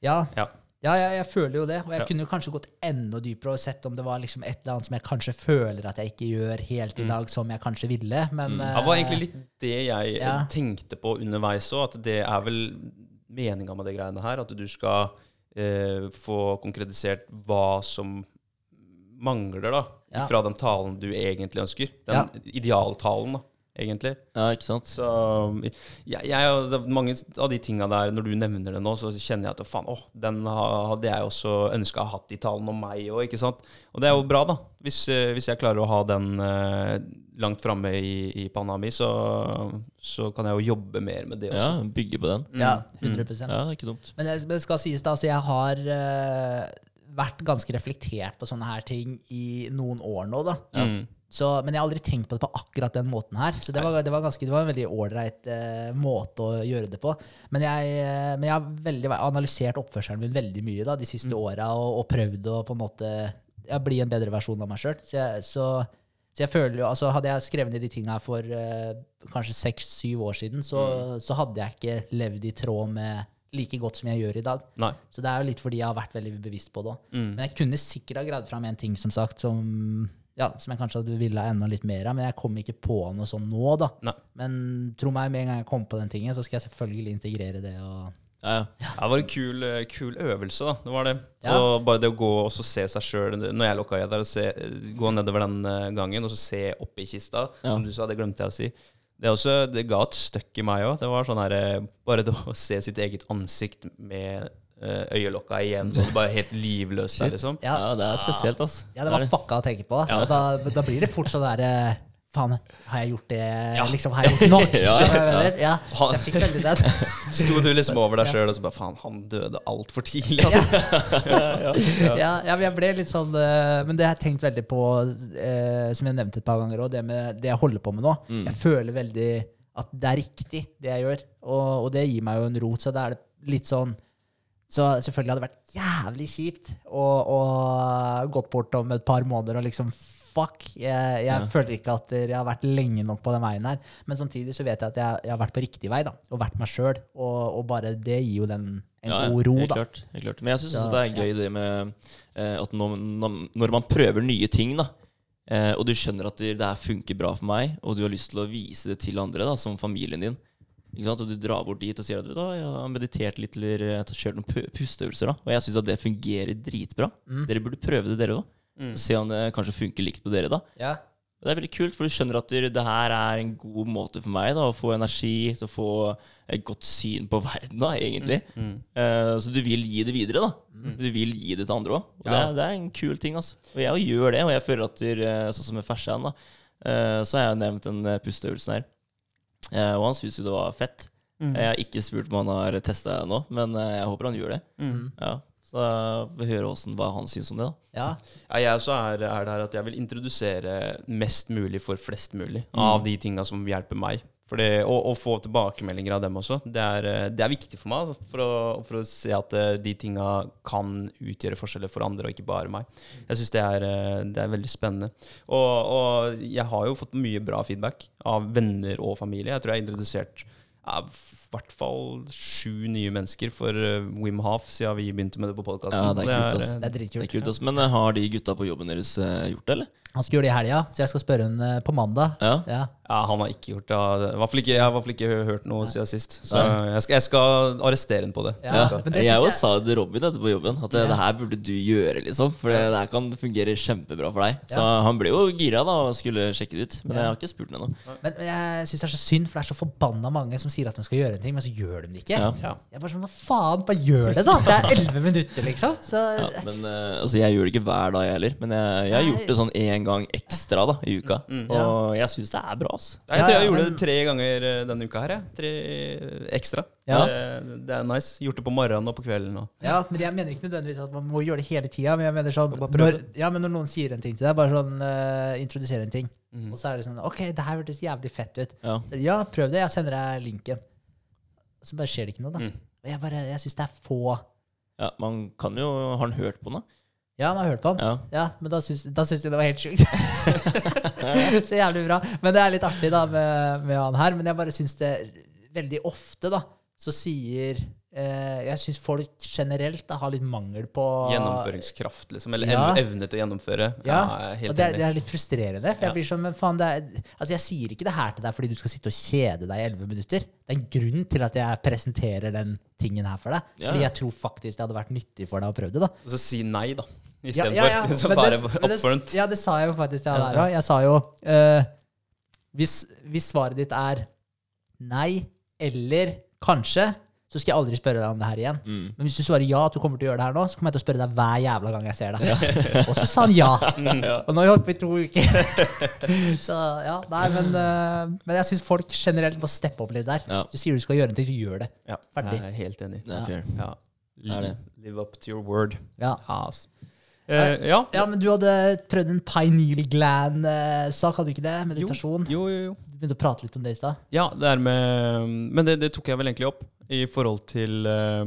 Ja, Ja. ja jeg, føler jo det. Og jeg Ja. kunne kanskje gått enda dypere og sett om det var liksom et eller annet som jeg kanskje føler at jeg ikke gjør helt i dag som jeg kanskje ville. Men Det var eh, egentlig litt det jeg Ja. tenkte på underveis òg, at det er vel meninga med det greiene her. At du skal eh, få konkretisert hva som mangler, da. Ja. Fra den talen du egentlig ønsker. Den idealtalen, da. Egentlig. Ja, ikke sant? Så jeg, jeg, er mange av de tinga der, når du nevner det nå, så kjenner jeg at faen, åh, den hadde jeg også ønska å ha hatt i talen om meg òg, ikke sant. Og det er jo bra, da. Hvis, eh, hvis jeg klarer å ha den eh, langt framme i, i panna mi, så, så kan jeg jo jobbe mer med det Ja, bygge på den. Ja, Mm. 100 Ja, det er ikke dumt. Men det, men det skal sies da, så jeg har eh, vært ganske reflektert på sånne her ting i noen år nå, da. Mm. Så, men jeg har aldri tenkt på det på akkurat den måten her. Så det var, det var, ganske, det var en veldig ålreit uh, måte å gjøre det på. Men jeg, uh, men jeg har veldig, analysert oppførselen min veldig mye da, de siste åra og, og prøvd å på en måte ja, bli en bedre versjon av meg sjøl. Så, så, så jeg føler jo, altså Hadde jeg skrevet ned de tinga for uh, kanskje seks-syv år siden, så, så hadde jeg ikke levd i tråd med like godt som jeg gjør i dag. Nei. Så det er jo litt fordi jeg har vært veldig bevisst på det òg. Mm. Men jeg kunne sikkert ha greid fram en ting som sagt, som, ja, som jeg kanskje hadde ville ha enda litt mer av, men jeg kom ikke på noe sånn nå, da. Nei. Men tro meg, med en gang jeg kommer på den tingen, så skal jeg selvfølgelig integrere det. og... Ja, ja. Ja, det var en kul, eh, kul øvelse, da. Det var det. Ja. Og bare det å gå og så se seg sjøl Når jeg lukka øya der, og se, gå nedover den eh, gangen og så se oppi kista, Ja. som du sa, det glemte jeg å si. Det, også, det ga et støkk i meg òg. Det var sånn her eh, Bare det å se sitt eget ansikt med øyelokka igjen, så du bare helt livløs der, liksom. Ja, ja, det er spesielt, ass. ja det var fucka å tenke på. Ja. da, da blir det fort sånn derre Faen, har jeg gjort det Liksom, har jeg gjort nok? Ja, ja. Så jeg fikk veldig den. Sto du liksom over deg sjøl og så bare Faen, han døde altfor tidlig, altså. ja, ja, men jeg ble litt sånn eh, Men det har jeg tenkt veldig på, eh, som jeg nevnte et par ganger òg, det med det jeg holder på med nå. Jeg føler veldig at det er riktig, det jeg gjør. Og, og det gir meg jo en rot. Så det er litt sånn Så selvfølgelig hadde det vært jævlig kjipt å, å gått bort om et par måneder og liksom Fuck! Jeg, jeg føler ikke at jeg har vært lenge nok på den veien her. Men samtidig så vet jeg at jeg, jeg har vært på riktig vei, da. Og vært meg sjøl. Og, og bare det gir jo den en Ja, ja, god ro, helt da. Klart, helt klart. Men jeg syns det er gøy det med eh, at når, man prøver nye ting, da, eh, og du skjønner at det, her funker bra for meg, og du har lyst til å vise det til andre, da, som familien din? Og du drar bort dit og sier at du, da, jeg har meditert litt eller kjørt noen pu- pusteøvelser, da, og jeg syns at det fungerer dritbra. Dere burde prøve det, dere òg. Se om det kanskje funker likt på dere, da. Ja. Det er veldig kult, for du skjønner at det det her er en god måte for meg da, å få energi, til å få et godt syn på verden, da, egentlig. Eh, så du vil gi det videre, da. Du vil gi det til andre òg. Og det, Ja. er- det er en kul ting, altså. Og jeg gjør det, og jeg føler at det, eh, sånn som med Fersan, da, uh, så har jeg nevnt den pusteøvelsen her. Eh, og han syns jo det var fett. Jeg har ikke spurt om han har testa ennå, men eh, jeg håper han gjør det. Ja. Så vi hører hvordan, hva han syns om det. da. Ja. Ja, jeg også er, er der at jeg vil introdusere mest mulig for flest mulig av de tinga som hjelper meg. For det, og, og få tilbakemeldinger av dem også. Det er, eh, det er viktig for meg altså, for, å, for å se at eh, de tinga kan utgjøre forskjeller for andre, og ikke bare meg. Jeg syns det, eh, det er veldig spennende. Og, og jeg har jo fått mye bra feedback av venner og familie. Jeg tror jeg har introdusert hvert fall sju nye mennesker for eh, Wim Hof siden vi begynte med det på podkasten. Ja, det er kult, ass. Det er Det er kult, ass. Men eh, har de gutta på jobben deres eh, gjort det, eller? Han skulle gjøre det i helga, så jeg skal spørre eh, på mandag. Ja. Ja. Ja, han har ikke gjort det. I hvert fall ikke, jeg har i hvert fall ikke hørt noe siden sist. Så jeg skal, jeg skal arrestere henne på det. Ja, Ja. men det jeg jeg- sa det til Robin etterpå på jobben, at det, Ja. det her burde du gjøre, liksom. For det, her kan fungere kjempebra for deg. Så han ble jo gira da og skulle sjekke det ut. Men jeg har ikke spurt henne ennå. Men men jeg syns det er så synd, for det er så forbanna mange som sier at de skal gjøre en ting, men så gjør de det ikke. Ja. Ja. Jeg er bare sånn, hva faen, bare gjør det, da! Det er elleve minutter, liksom. Så Ja, men uh, altså, Jeg gjør det ikke hver dag, jeg heller. Men jeg, jeg har gjort det sånn én gang ekstra da i uka. Og jeg syns det er bra. altså. Jeg tror jeg gjorde det tre ganger eh, denne uka her. Jeg. Tre ekstra. Ja. Det, det er nice. Gjort det på morgenen og på kvelden. Og. Ja, men jeg mener ikke nødvendigvis at man må gjøre det hele tida. Men jeg mener sånn når, ja, men når noen sier en ting til deg, bare sånn uh, introdusere en ting, mm. og så er det sånn OK, det her hørtes jævlig fett ut. Ja. Ja, prøv det. Jeg sender deg linken. Så bare skjer det ikke noe, da. Mm. Og jeg bare, jeg syns det er få Ja, Man kan jo Har han hørt på den? da? Ja, han har hørt på den. Ja. Ja, men da syns, da syns jeg det var helt sjukt. så jævlig bra. Men det er litt artig da med, med han her. Men jeg bare syns det veldig ofte, da, så sier Jeg syns folk generelt da, har litt mangel på Gjennomføringskraft, liksom. Eller Ja. evne til å gjennomføre. Ja, jeg er og det er, det er litt frustrerende. For Ja. jeg blir sånn, men faen, det er, altså jeg sier ikke det her til deg fordi du skal sitte og kjede deg i elleve minutter. Det er en grunn til at jeg presenterer den tingen her for deg. Ja. Fordi jeg tror faktisk det hadde vært nyttig for deg å prøve det. da. Og så si nei, da. Ja, Istedenfor. ja, ja, Så bare upfront. Ja, det sa jeg jo faktisk Ja, der òg. Jeg sa jo uh, Hvis, hvis svaret ditt er nei eller kanskje, så skal jeg aldri spørre deg om det her igjen. Mm. Men hvis du svarer ja, at du kommer til å gjøre det her nå, så kommer jeg til å spørre deg hver jævla gang jeg ser deg. Og så sa han ja. Og nå har vi holdt på i to uker. så ja, nei, men, uh, men jeg syns folk generelt må steppe opp litt der. Ja. Du sier du skal gjøre en ting, så gjør det. Ja, Ferdig. Jeg er helt enig. Det er fair. Ja. Det er det. Live up to your word. Ja. Altså. Eh, ja. ja, men du hadde prøvd en pineal gland-sak, hadde du ikke det? Meditasjon. Jo, jo, jo. Du begynte å prate litt om det i stad. Ja, det er med Men det, det tok jeg vel egentlig opp i forhold til, eh,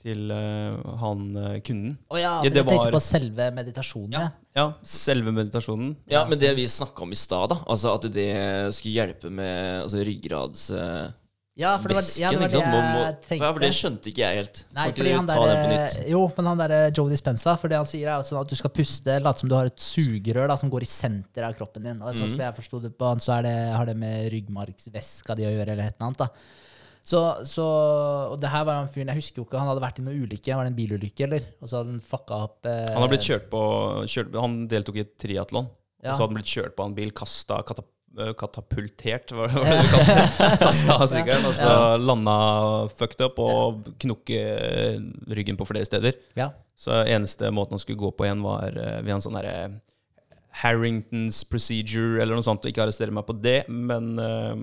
til eh, han eh, kunden. Å ja, Ja, men det du tenkte var- på selve meditasjonen. Ja. Ja, selve meditasjonen. Ja, men det vi snakka om i stad, altså at det skulle hjelpe med altså, ryggradsvæsken, Ja, for det var, ja, det, var det Må, må, jeg tenkte. ja, for det skjønte ikke jeg helt. Nei, fordi han der, nytt? jo, men han derre Joe Dispenza, for det han sier er sånn at du skal puste, late som du har et sugerør da, som går i senteret av kroppen din. Og sånn Mhm. som jeg forsto det på han, så er det, har det med ryggmargsvæska di å gjøre, eller et eller annet. da. Så, så, og det her var han fyren Jeg husker jo ikke, han hadde vært i noe ulykke. Var det en bilulykke, eller? Og så hadde han fucka opp eh, Han har blitt kjørt på kjørt, Han deltok i et triatlon, Ja. og så hadde han blitt kjørt på en bil, kasta eh, katapultert, det var det du kalte? Kasta sykkelen, og så landa fucked up og knukk eh, ryggen på flere steder. Ja. Så eneste måten han skulle gå på igjen, var ved via en sånn derre Harringtons procedure eller noe sånt. Ikke arrestere meg på det, men uh,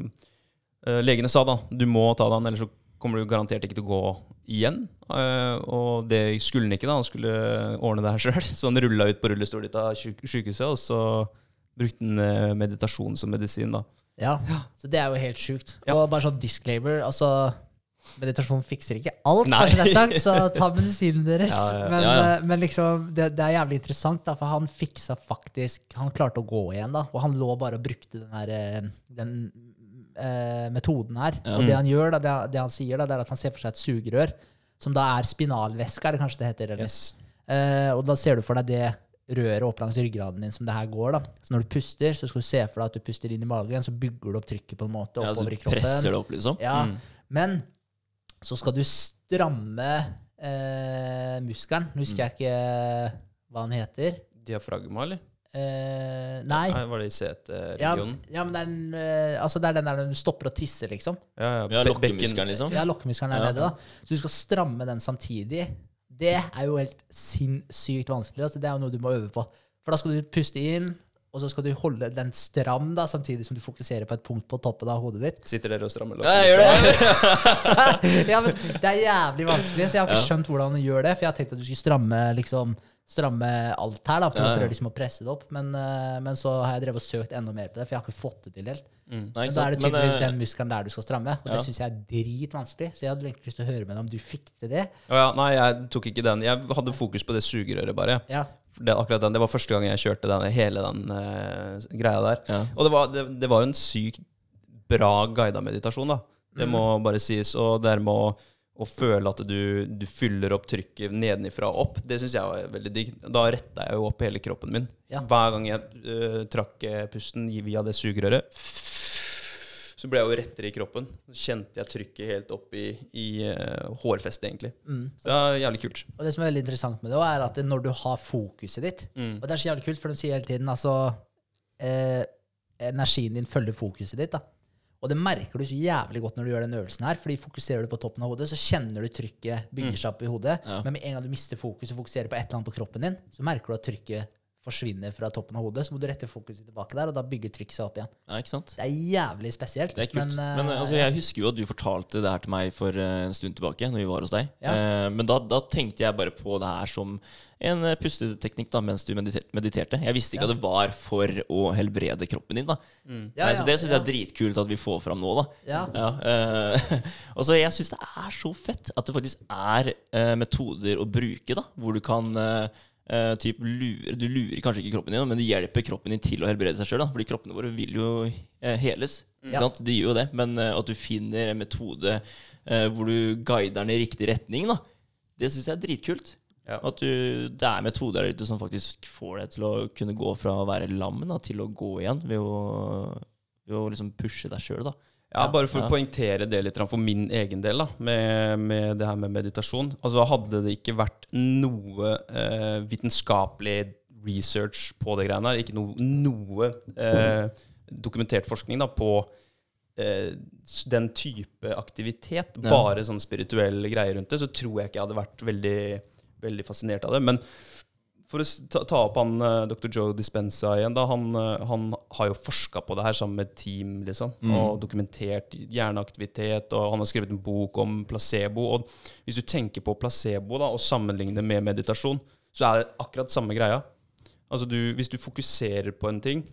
eh, legene sa da du må ta den, ellers så kommer du garantert ikke til å gå igjen. Uh, og det skulle han ikke, da. Han skulle ordne det her sjøl. Så han rulla ut på rullestol av syk- sykehuset, og så brukte han eh, meditasjon som medisin, da. Ja, så det er jo helt sjukt. Ja. Og bare sånn disclaimer, altså Meditasjon fikser ikke alt, Nei. kanskje det er sagt, så ta medisinen deres. Ja, ja, ja. Men, Ja, ja. eh, men liksom, det, det er jævlig interessant, da, for han fiksa faktisk Han klarte å gå igjen, da, og han lå bare og brukte den her eh, den eh, metoden her. Ja. Og det han gjør, da, det, det han sier, da, det er at han ser for seg et sugerør, som da er spinalvæske, er det kanskje det heter? Eller? Eh, og da ser du for deg det røret opp langs ryggraden din som det her går. da. Så når du puster, så skal du se for deg at du puster inn i magen, så bygger du opp trykket på en måte Ja, så oppover ja, i kroppen. presser det opp, liksom? Ja, Mm. Men så skal du stramme eh, muskelen. Nå husker jeg ikke hva den heter. Diafragma, eller? Eh, nei. Nei, var det i CT-regionen? ja, men det er, den, eh, altså det er den der du stopper å tisse, liksom. Ja, ja, Ja, lokkemuskelen, liksom? Ja, lokkemuskelen er Ja. nede, da. Så du skal stramme den samtidig. Det er jo helt sinnssykt vanskelig. Altså, det er jo noe du må øve på. For da skal du puste inn, og så skal du holde den stram da, samtidig som du fokuserer på et punkt på toppen av hodet ditt. Sitter dere og strammer Ja, jeg gjør det. ja, men Det er jævlig vanskelig, så jeg har ikke skjønt hvordan du gjør det. For jeg har tenkt at du skulle stramme liksom stramme alt her, da, på en Ja, måte liksom å presse det opp. Men, eh, men så har jeg drevet og søkt enda mer på det, for jeg har ikke fått det til helt. Nei, da er det tydeligvis Men, tydeligvis eh, den muskelen der du skal stramme, og ja. det syns jeg er dritvanskelig. Så jeg hadde egentlig lyst til å høre med deg om du fikk til det. Oh, ja, nei, jeg tok ikke den. Jeg hadde fokus på det sugerøret, bare. Ja. Det, akkurat den, det var første gang jeg kjørte den, hele den uh, greia der. Ja. Og det var, det, det var en sykt bra guida meditasjon, da. Det må Mm. bare sies. Og det med å, å føle at du, du fyller opp trykket nedenifra og opp, det syns jeg var veldig digg. Da retta jeg jo opp hele kroppen min. Ja. Hver gang jeg uh, trakk eh, pusten via det sugerøret, så ble jeg jo rettere i kroppen. Så kjente jeg trykket helt opp i, i uh, hårfestet, egentlig. Mm. Så det er jævlig kult. Og det som er veldig interessant med det, er at når du har fokuset ditt Mm. Og det er så jævlig kult, for de sier hele tiden altså eh, Energien din følger fokuset ditt. da Og det merker du så jævlig godt når du gjør den øvelsen her. Fordi fokuserer du på toppen av hodet, så kjenner du trykket bygger seg opp i hodet. Ja. Men med en gang du mister fokus og fokuserer på et eller annet på kroppen din, så merker du at trykket forsvinner fra toppen av hodet. Så må du rette fokuset tilbake der, og da bygger trykket seg opp igjen. Ja, ikke sant? Det er jævlig spesielt. Det er kult. Men, men altså, jeg husker jo at du fortalte det her til meg for eh, en stund tilbake, når vi var hos deg. Ja. Eh, men da, da tenkte jeg bare på det her som en eh, pusteteknikk da, mens du mediterte. Jeg visste ikke Ja. at det var for å helbrede kroppen din. da. ja, Nei, så det syns jeg er dritkult at vi får fram nå. da. Ja. Ja, eh, og så Jeg syns det er så fett at det faktisk er eh, metoder å bruke, da, hvor du kan eh, eh, typ lurer, Du lurer kanskje ikke kroppen din, men det hjelper kroppen din til å helbrede seg sjøl. Fordi kroppene våre vil jo eh, heles. Ja. Ikke sant? De gjør jo det. Men uh, at du finner en metode uh, hvor du guider den i riktig retning, da, det syns jeg er dritkult. Ja. At du, det er metoder der ute som faktisk får deg til å kunne gå fra å være lam til å gå igjen, ved å, ved å liksom pushe deg sjøl. Ja, bare for Ja. å poengtere det litt for min egen del, da, med, med det her med meditasjon. Altså Hadde det ikke vært noe eh, vitenskapelig research på det greiene her, ikke noe, noe eh, dokumentert forskning da, på eh, den type aktivitet, Ja. bare sånn spirituelle greier rundt det, så tror jeg ikke jeg hadde vært veldig, veldig fascinert av det. Men for å ta, opp han eh, dr. Joe Dispenza igjen, da, han, eh, han har jo forska på det her sammen med et team, liksom, og dokumentert hjerneaktivitet, og han har skrevet en bok om placebo. Og hvis du tenker på placebo da, og sammenligner med meditasjon, så er det akkurat samme greia. Altså du, hvis du fokuserer på en ting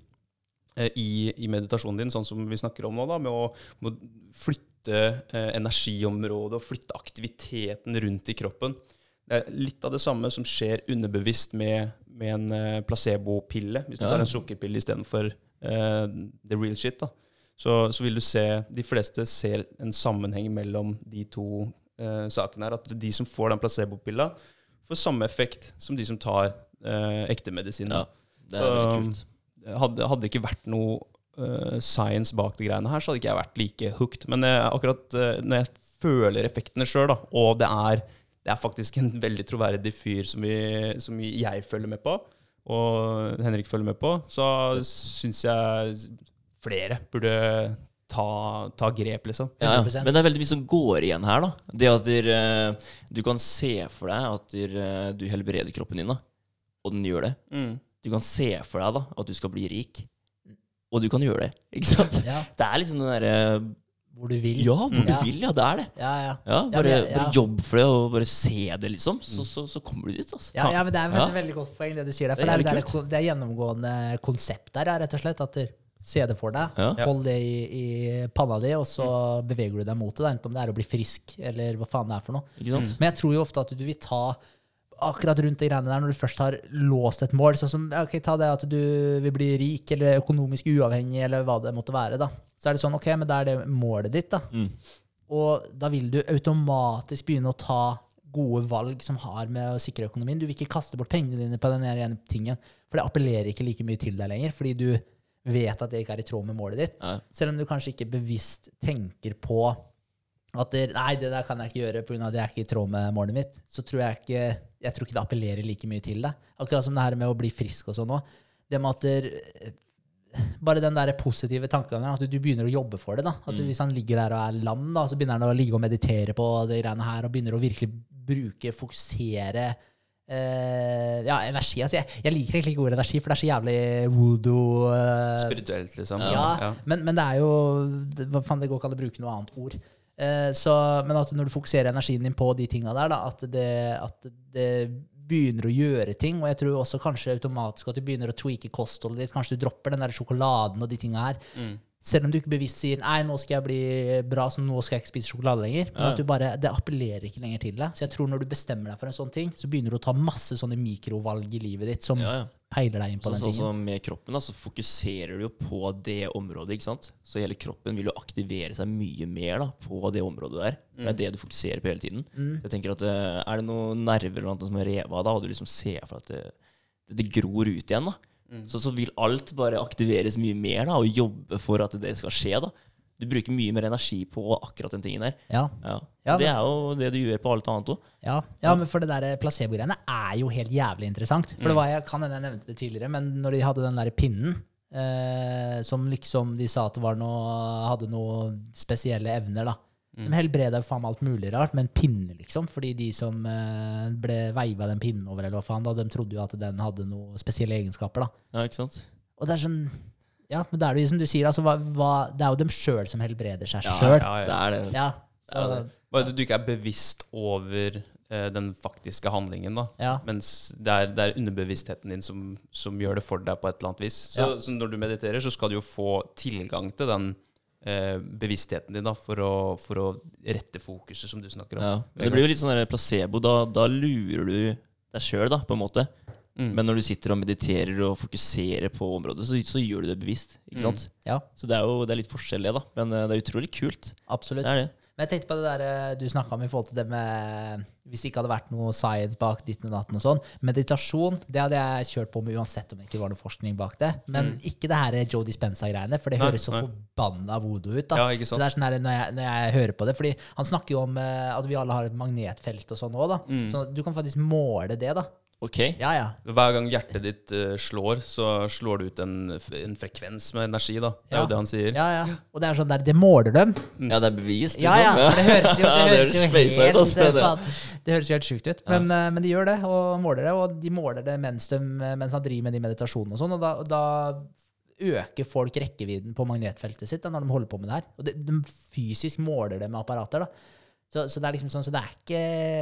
eh, i, i meditasjonen din, sånn som vi snakker om nå, da, med å, med å flytte eh, energiområdet og flytte aktiviteten rundt i kroppen. Det er litt av det samme som skjer underbevisst med, med en eh, placebo-pille. Hvis du Ja. tar en sukkerpille istedenfor uh, the real shit, da. Så, så vil du se De fleste ser en sammenheng mellom de to uh, sakene her. At de som får den placebo-pilla, får samme effekt som de som tar uh, ekte medisin. Ja, det er veldig Um, kult. Hadde, hadde ikke vært noe uh, science bak de greiene her, så hadde ikke jeg vært like hooked. Men jeg, akkurat uh, når jeg føler effektene sjøl, og det er, det er faktisk en veldig troverdig fyr som, vi, som jeg følger med på, og Henrik følger med på, så syns jeg flere burde ta, ta grep, liksom. Ja, ja. Men det er veldig mye som går igjen her. da Det at der, eh, Du kan se for deg at der, eh, du helbreder kroppen din, da og den gjør det. Mm. Du kan se for deg da at du skal bli rik, og du kan gjøre det. Ikke sant? Ja, Det er liksom den derre hvor du vil. Ja, hvor mm. du vil. Ja, det er det. Ja, ja. Ja, Ja, bare, men- ja. bare jobb for det, og bare se det, liksom. Så, så, så kommer du dit, altså. Ja, ja, men det er Ja. et veldig godt poeng, det du sier der. Det For er det er, det, er, det er gjennomgående konsept der, rett og slett. At du ser det for deg, Ja. hold det i, i panna di, og så beveger du deg mot det. da, Enten om det er å bli frisk, eller hva faen det er for noe. Ikke sant? Men jeg tror jo ofte at du vil ta akkurat rundt de greiene der, når du først har låst et mål, sånn som ok, ta det at du vil bli rik eller økonomisk uavhengig, eller hva det måtte være, da. Så er det sånn, ok, men da er det målet ditt, da. Mm. Og da vil du automatisk begynne å ta gode valg som har med å sikre økonomien. Du vil ikke kaste bort pengene dine på den ene tingen, for det appellerer ikke like mye til deg lenger, fordi du vet at det ikke er i tråd med målet ditt. Ja. Selv om du kanskje ikke bevisst tenker på at det, nei, det der kan jeg ikke gjøre pga. det er ikke i tråd med målet mitt, så tror jeg ikke jeg tror ikke det appellerer like mye til deg. Akkurat som det her med å bli frisk og sånn òg. Det med at det, bare den der positive tankegangen, at du, du begynner å jobbe for det. da. At du, Hvis han ligger der og er lam, da, så begynner han å ligge og meditere på de greiene her, og begynner å virkelig bruke, fokusere eh, ja, energi. Altså, jeg, jeg liker egentlig ikke ordet energi, for det er så jævlig voodoo. eh, Spirituelt, liksom. ja, Men, men det er jo det, Hva faen, det går ikke an å bruke noe annet ord. Eh, så, men at når du fokuserer energien din på de tinga der, da, at det, at det begynner å gjøre ting, og jeg tror også kanskje automatisk at du begynner å tweake kostholdet ditt, kanskje du dropper den der sjokoladen og de tinga her. Selv om du ikke bevisst sier nei, nå skal jeg bli bra, så nå skal jeg ikke spise sjokolade lenger. Men at du bare, det appellerer ikke lenger til deg. Så jeg tror når du bestemmer deg for en sånn ting, så begynner du å ta masse sånne mikrovalg i livet ditt som Ja, ja. Peiler deg inn på Så, den sånn tingen. som med kroppen, da, så fokuserer du jo på det området. ikke sant? Så hele kroppen vil jo aktivere seg mye mer da, på det området der. Det er det du fokuserer på hele tiden. Mm. Så jeg tenker at eh, Er det noen nerver eller noe som er revet av, da, og du liksom ser for at det, det, gror ut igjen, da, så, så vil alt bare aktiveres mye mer da, og jobbe for at det skal skje. da. Du bruker mye mer energi på akkurat den tingen der. Ja. Ja. Ja, det er jo det du gjør på alt annet òg. Ja, ja, men for det der placebo-greiene er jo helt jævlig interessant. For det var, jeg kan hende jeg nevnte det tidligere, men når de hadde den der pinnen, eh, som liksom de sa at det var noe, hadde noen spesielle evner, da. De helbreda jo faen meg alt mulig rart, med en pinne, liksom. Fordi de som eh, ble veiva den pinnen over, eller hva faen, da, de trodde jo at den hadde noen spesielle egenskaper, da. Ja, ikke sant? Og det er sånn Ja, men det er det som du sier, altså, hva, hva, det er jo dem sjøl som helbreder seg Ja, sjøl. ja, ja. Det er det. Ja, så, Ja, det- Bare at du ikke er bevisst over eh, den faktiske handlingen, da. ja. Mens det er, det er underbevisstheten din som, som gjør det for deg på et eller annet vis. Så, Ja. så når du mediterer, så skal du jo få tilgang til den eh, bevisstheten din da, for å, for å rette fokuset, som du snakker om. Ja. Det blir jo litt sånn placebo. Da, da lurer du deg sjøl, på en måte. Mm. Men når du sitter og mediterer og fokuserer på området, så, så gjør du det bevisst. Ikke sant? ja, Så det er jo det er litt forskjellig, da. Men eh, det er utrolig kult. absolutt. Det det. Men jeg tenkte på det der eh, du snakka om i forhold til det med Hvis det ikke hadde vært noe science bak ditten og datten og sånn. Meditasjon, det hadde jeg kjørt på med uansett om det ikke var noe forskning bak det. Men ikke det her Joe Dispenza-greiene, for det Nei, høres så nei. forbanna voodoo ut. da. Ja? Så det er sånn her, når jeg, når jeg hører på det, fordi han snakker jo om eh, at vi alle har et magnetfelt og sånn òg, da. Så du kan faktisk måle det, da. Ok. Ja, ja. Hver gang hjertet ditt uh, slår, så slår du ut en, en frekvens med energi, da. Det er Ja. jo det han sier. ja, ja. Og det er sånn der, det måler dem. Ja, det er bevist, Ja, ja. liksom. Det høres jo, det høres jo helt altså, det, det. høres jo helt sjukt ut. Men, eh, men de gjør det, og måler det. Og de måler det mens, de, mens han driver med de meditasjonene og sånn. Og da, og da øker folk rekkevidden på magnetfeltet sitt da, når de holder på med det her. Og de, de fysisk måler det med apparater. da. Så, så det er liksom sånn, så det er ikke,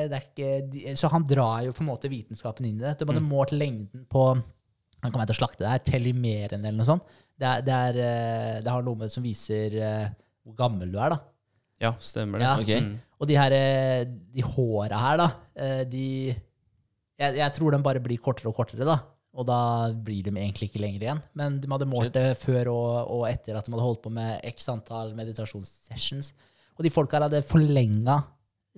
det er ikke Så han drar jo på en måte vitenskapen inn i det. Du hadde målt lengden på Han kommer til å slakte det her. Telimeren eller noe sånt. Det, er, det, er, eh, det har noe med som viser eh, hvor gammel du er, da. Ja, stemmer det. Ja. Okay. Mm. Og de her eh, de håra her, da, eh, de jeg, jeg tror de bare blir kortere og kortere, da. Og da blir de egentlig ikke lenger igjen. Men de hadde målt Shit. det før og, og etter at de hadde holdt på med x antall meditasjonssessions. Og de folka hadde forlenga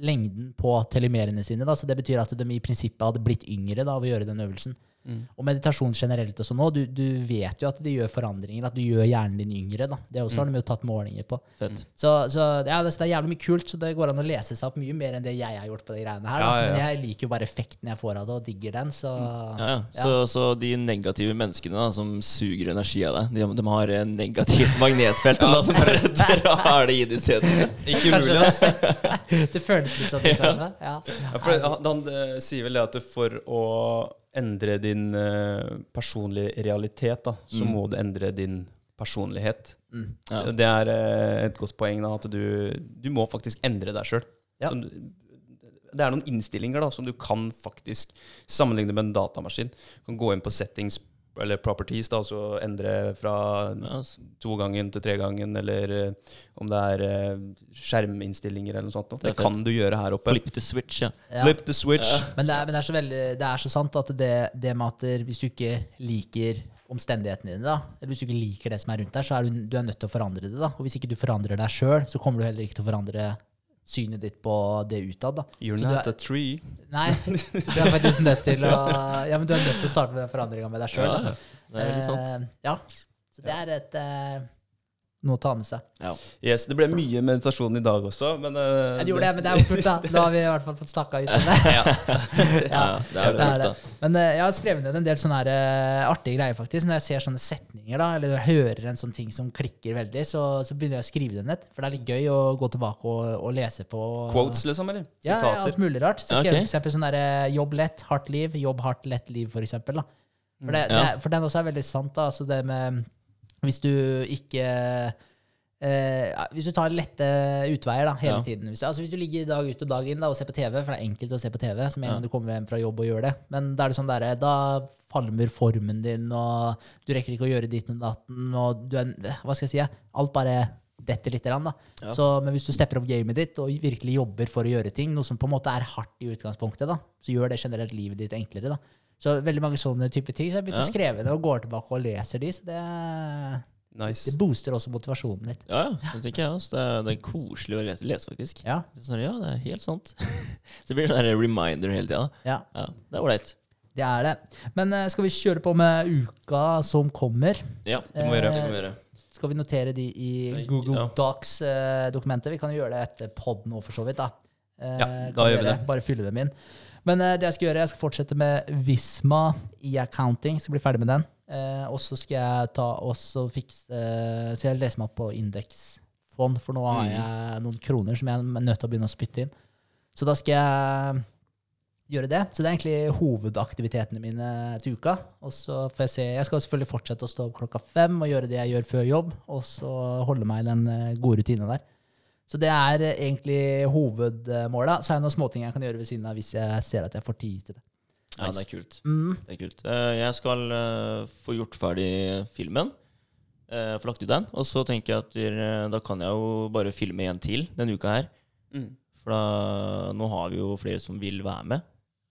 lengden på telemerene sine. Da, så det betyr at de i prinsippet hadde blitt yngre da, av å gjøre den øvelsen. Mm. Og meditasjon generelt også nå. Du, du vet jo at det gjør forandringer, at du gjør hjernen din yngre. da. Det også har de jo tatt målinger på. Fett. Så, så ja, det, det er jævlig mye kult, så det går an å lese seg opp mye mer enn det jeg har gjort på de greiene her. Da. Ja, ja, ja. Men jeg liker jo bare effekten jeg får av det, og digger den, så Ja, ja. Så, så de negative menneskene da, som suger energi av deg, de, de har en negativt magnetfelt da, som bare drar det inn i setene. Ikke umulig, ass. Det føles litt sånn. Ja. Ja. Ja, for han, han eh, sier vel det at for å endre din uh, personlige realitet, da, så Mm. må du endre din personlighet. Mm. Ja. Det er uh, et godt poeng, da, at du, du må faktisk endre deg sjøl. Ja. Det er noen innstillinger da, som du kan faktisk sammenligne med en datamaskin. Du kan gå inn på settings eller properties, da, altså endre fra Ja, altså. togangen til tregangen, eller eh, om det er eh, skjerminnstillinger eller noe sånt. da. Det Det kan du gjøre her oppe. Flip the switch, ja. Ja. Flip the switch. Men, det er, men det, er så veldig, det er så sant at det, det med at hvis du ikke liker omstendighetene dine, da, eller hvis du ikke liker det som er rundt deg, så er du, du er nødt til å forandre det. da. Og hvis ikke du forandrer deg sjøl, så kommer du heller ikke til å forandre synet ditt på det utad. da. You're Så not er- a tree. Nei, du er faktisk nødt til å Ja, men du er nødt til å starte med den forandringa med deg sjøl. Ja, det er litt sant. ja. Så det er et eh, noe å ta med seg. Ja. Yes, Det ble mye meditasjon i dag også, men uh, Jeg gjorde det, men det er jo kult, da. Nå har vi i hvert fall fått snakka ut om det. Ja, ja, det er jo det kult, da. Men uh, jeg har skrevet ned en del sånne her, eh, artige greier, faktisk. Når jeg ser sånne setninger, da, eller hører en sånn ting som klikker veldig, så, så begynner jeg å skrive det ned. For det er litt gøy å gå tilbake og, og lese på Quotes, liksom? eller? Ja, ja, alt mulig rart. Så skrev jeg okay. for eksempel sånn der, eh, jobb lett, hardt liv. Jobb hardt, lett liv, for eksempel. Da. For, det, Ja. det, for den også er veldig sant. Da. Altså det med Hvis du ikke eh, Hvis du tar lette utveier da, hele Ja. tiden. Hvis du, altså hvis du ligger dag ut og dag inn da, og ser på TV, for det er enkelt å se på TV, som en Ja. gang du kommer hjem fra jobb og gjør det. Men da er det sånn der, da falmer formen din, og du rekker ikke å gjøre ditt og datten, og du er, hva skal jeg si, ja, alt bare detter litt. Grann, da. Så, men hvis du stepper opp gamet ditt og virkelig jobber for å gjøre ting, noe som på en måte er hardt i utgangspunktet, da, så gjør det generelt livet ditt enklere. da. Så veldig mange sånne type ting. Så jeg begynte Ja. å skrive det og går tilbake og leser de, så det, Nice. det booster også motivasjonen litt. Ja, ja, det tenker jeg også. Det er, det er koselig å lese, lese faktisk. Ja, Sånn, ja, det er helt sant. Så det blir sånn reminder hele tida. ja, Ja, det er ålreit. det er det. Men uh, skal vi kjøre på med uka som kommer? Ja, Det må vi gjøre. det må vi gjøre. Skal vi notere de i Google Docs-dokumentet? vi kan jo gjøre det etter pod nå, for så vidt. da. Eh, Ja, da gjør vi det. Bare fylle dem inn. Men eh, det jeg skal gjøre, jeg skal fortsette med Visma i accounting. Skal bli ferdig med den. Eh, og så skal jeg ta også fikse eh, Så jeg leser meg opp på indeksfond, for nå har Mm. jeg noen kroner som jeg er nødt til å begynne å spytte inn. Så da skal jeg gjøre det. Så det er egentlig hovedaktivitetene mine til uka. Og så får jeg se Jeg skal selvfølgelig fortsette å stå opp klokka fem og gjøre det jeg gjør før jobb, og så holde meg i den gode rutinen der. Så det er eh, egentlig hovedmålet. Så er det noen småting jeg kan gjøre ved siden av hvis jeg ser at jeg får tid til det. Ja, det er kult. Mm. Det er kult. Eh, Jeg skal eh, få gjort ferdig filmen. eh, Få lagt ut den. Og så tenker jeg at da kan jeg jo bare filme en til denne uka her. Mm. For da, nå har vi jo flere som vil være med.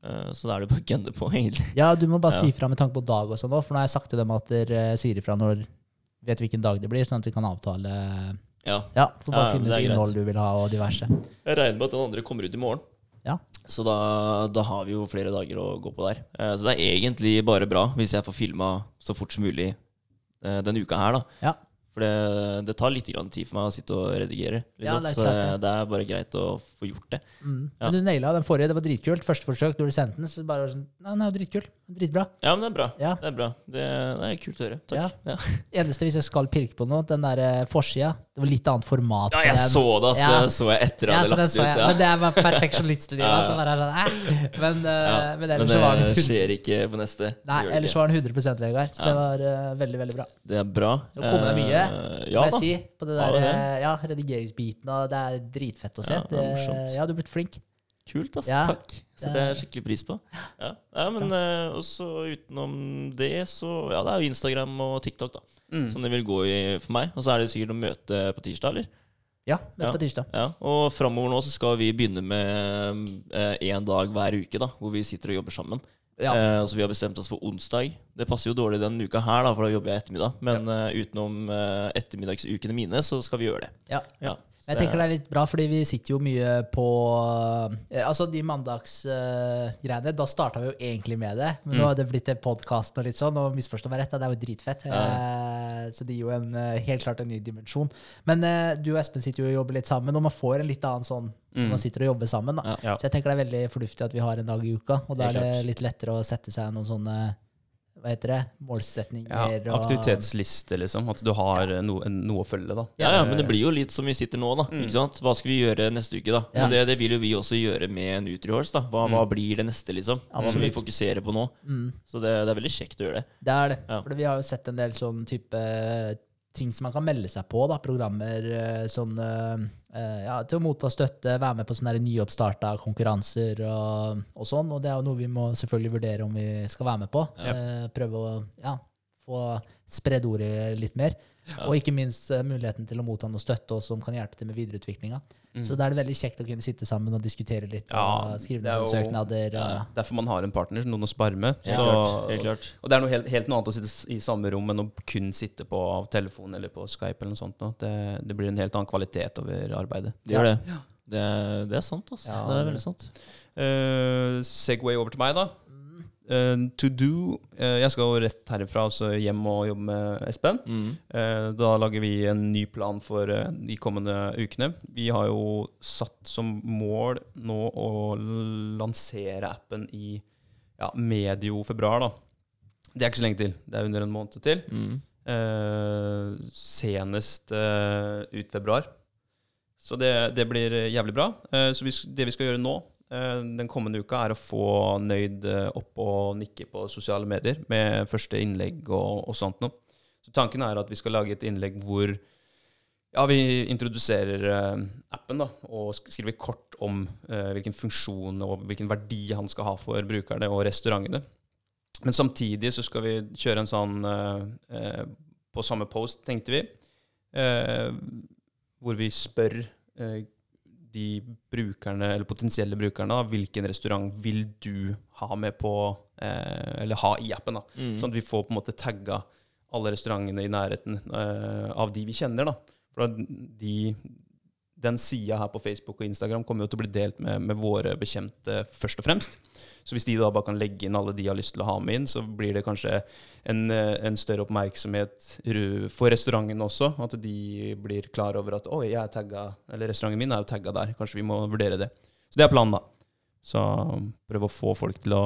Eh, Så da er det bare å gønne på, egentlig. Ja, du må bare Ja. si ifra med tanke på dag og sånn òg, for nå har jeg sagt til dem at dere sier ifra når Vet hvilken dag det blir, sånn at vi kan avtale Ja. Ja, får bare Ja, finne ut innhold du vil ha, og diverse. Jeg regner med at den andre kommer ut i morgen. Ja. Så da, da har vi jo flere dager å gå på der. Eh, Så det er egentlig bare bra hvis jeg får filma så fort som mulig eh, denne uka her, da. Ja. For det, det tar litt tid for meg å sitte og redigere. Ja, Liksom. det er så klart det, så det er bare greit å få gjort det. Mm. Ja. Men du naila den forrige. Det var dritkult. Første forsøk, du sendte den, så bare var sånn Nei, den er jo dritkul. Dritbra. Ja, men det er bra. Ja. Det er bra. Det, det er kult å høre. Takk. Ja, Eneste hvis jeg skal pirke på noe, den der eh, forsida. Det var litt annet format. ja jeg den. så det, altså. Ja. Det så jeg etter at så jeg hadde lagt det ut. Men det. Ja, ja. Så bare er det sånn, eh. Men, eh, Ja. men Men det så var det 100 skjer ikke på neste. Nei, ellers var den 100 Vegard. Så Ja. det var eh, veldig, veldig bra. Det er bra. Så kommer det mye, Eh, Ja må jeg si. På det Ja, der, det er eh, ja, redigeringsbiten, og det er dritfett å se. Ja, det er Det- morsomt. ja, du er blitt flink. Kult, ass. Ja, Takk. Så det det er- skikkelig pris på. Ja, ja men uh, også utenom det, så Ja, det er jo Instagram og TikTok, da. Mm. Som det vil gå i for meg. Og så er det sikkert å møte på tirsdag, eller? Ja, møte Ja. på tirsdag. Ja, Og framover nå så skal vi begynne med én dag hver uke, da, hvor vi sitter og jobber sammen. Ja. Eh, så Vi har bestemt oss for onsdag. Det passer jo dårlig denne uka her, da, for da jobber jeg ettermiddag. Men eh, utenom uh, ettermiddagsukene mine, så skal vi gjøre det. Ja. Ja, Men jeg tenker det er litt bra, fordi vi sitter jo mye på eh, Altså, de mandagsgreiene, da starta vi jo egentlig med det. Men nå har det blitt podkast og litt sånn, og misforstå meg rett, det er jo dritfett. Eh, Så det gir jo en, eh, helt klart en ny dimensjon. Men uh, du og Espen sitter jo og jobber litt sammen, og man får en litt annen sånn når man sitter og jobber sammen. da. Ja. Ja. Så jeg tenker det er veldig fornuftig at vi har en dag i uka, og da er det litt lettere å sette seg noen sånne hva heter det, målsetninger. og- aktivitetsliste, liksom. At du har ja. noe, noe å følge, da. Ja, ja, men det blir jo litt som vi sitter nå, da. Ikke sant? Hva skal vi gjøre neste uke, da? Mm. Ja. Men det, det vil jo vi også gjøre med Nutrihorse, da. Hva, hva blir det neste, liksom? Hva Som vi fokuserer på nå? Mm. Så det, det er veldig kjekt å gjøre det. Det er det. Ja. For vi har jo sett en del sånn type ting som man kan melde seg på. da, Programmer eh, sånn eh, eh, ja, til å motta støtte, være med på sånne nyoppstarta konkurranser og, og sånn. Og det er jo noe vi må selvfølgelig vurdere om vi skal være med på. Eh, prøve å ja, få spredd ordet litt mer. Og ikke minst uh, muligheten til å motta noe støtte også, som kan hjelpe til med videreutviklinga. Så da er det veldig kjekt å kunne sitte sammen og diskutere litt Ja, og skrive noen søknader. Og, Derfor man har en partner, noen å spare med. Ja. Så- Helt klart. Og det er noe helt, helt noe annet å sitte i samme rom enn å kun sitte på telefon eller på Skype eller noe sånt. Det, det blir en helt annen kvalitet over arbeidet. Det gjør det. Det, er- det er sant, altså. Ja, det er veldig sant. Uh, Segway over til meg, da. Eh, to do uh, Jeg skal jo rett herifra altså hjem og jobbe med Espen. Mm. Uh, da lager vi en ny plan for de kommende ukene. Vi har jo satt som mål nå å lansere appen i ja, medio februar. da. Det er ikke så lenge til. Det er under en måned til. Mm. Senest ut februar. Så det, det blir jævlig bra. Så vi, det vi skal gjøre nå, den kommende uka, er å få Nøyd eh, opp og nikke på sosiale medier med første innlegg og, og sånt noe. Så tanken er at vi skal lage et innlegg hvor ja, vi introduserer eh, appen da, og skriver kort om eh, hvilken funksjon og hvilken verdi han skal ha for brukerne og restaurantene. Men samtidig så skal vi kjøre en sånn eh, eh, På samme post, tenkte vi. eh, hvor vi spør eh, de brukerne, eller potensielle brukerne, da, hvilken restaurant vil du ha med på eh, Eller ha i appen. da. Mm. Sånn at vi får på en måte tagga alle restaurantene i nærheten eh, av de vi kjenner. da. For de, den sida her på Facebook og Instagram kommer jo til å bli delt med, med våre bekjente først og fremst. Så hvis de da bare kan legge inn alle de har lyst til å ha med inn, så blir det kanskje en, eh, en større oppmerksomhet for restauranten også. At de blir klar over at 'oi, jeg er tagga', eller restauranten min er jo tagga der. Kanskje vi må vurdere det. Så det er planen, da. Så prøve å få folk til å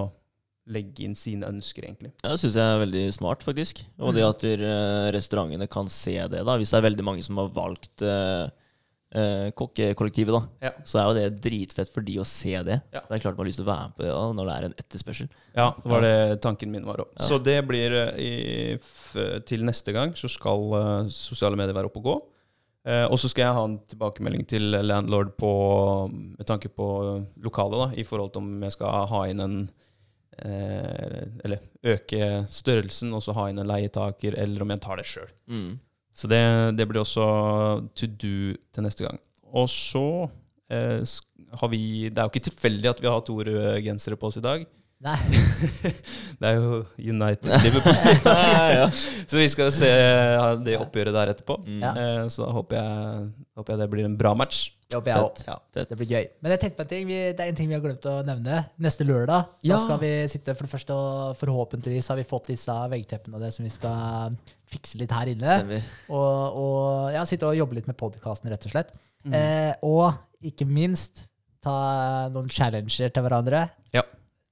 legge inn sine ønsker, egentlig. Ja, det syns jeg er veldig smart, faktisk. Og det at eh, restaurantene kan se det, da. Hvis det er veldig mange som har valgt eh, eh, kokkekollektivet, da, Ja. så er jo det dritfett for de å se det. Ja. Det er klart man har lyst til å være med på det da, når det er en etterspørsel. Ja, det var det tanken min var òg. Så det blir eh, i, f, til neste gang så skal eh, sosiale medier være oppe og gå. Eh, og så skal jeg ha en tilbakemelding til landlord på, med tanke på lokalet, da, i forhold til om jeg skal ha inn en eh, Eller øke størrelsen og så ha inn en leietaker, eller om jeg tar det sjøl. Mm. Så det, det blir også to do til neste gang. Og så eh, har vi Det er jo ikke tilfeldig at vi har to røde gensere på oss i dag. Nei. Det er jo United Liverpool. ja. Så vi skal se det oppgjøret der etterpå. Mm. Ja. Eh, så håper jeg, håper jeg det blir en bra match. Det jeg òg. Ja. Det blir gøy. Men jeg tenkte på en ting, vi, det er en ting vi har glemt å nevne. Neste lørdag Ja. da skal vi sitte for det første, og forhåpentligvis har vi fått disse veggteppene og det som vi skal fikse litt her inne. Stemmer. Og, og ja, sitte og jobbe litt med podkasten, rett og slett. Mm. Eh, og ikke minst ta noen challenger til hverandre. Ja.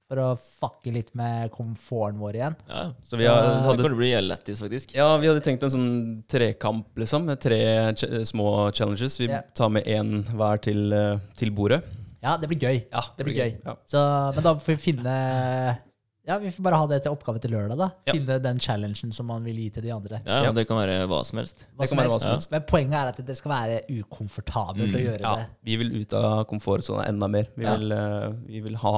For å fucke litt med komforten vår igjen. Ja, Så vi har, hadde, det til å bli lættis, faktisk. ja, vi hadde tenkt en sånn trekamp, liksom. Med tre ch små challenges. Vi yeah. tar med én hver til, eh, til bordet. Ja, det blir gøy. Ja, det blir gøy. Ja. Så, men da får vi finne Ja, vi får bare ha det til oppgave til lørdag, da. Ja. Finne den challengen som man vil gi til de andre. Ja, Ja. Det kan være hva som helst. Hva som helst. hva som helst. Men poenget er at det skal være ukomfortabelt å gjøre Ja, det. vi vil ut av komfortsona enda mer. Vi Ja. vil, uh, vi vil ha,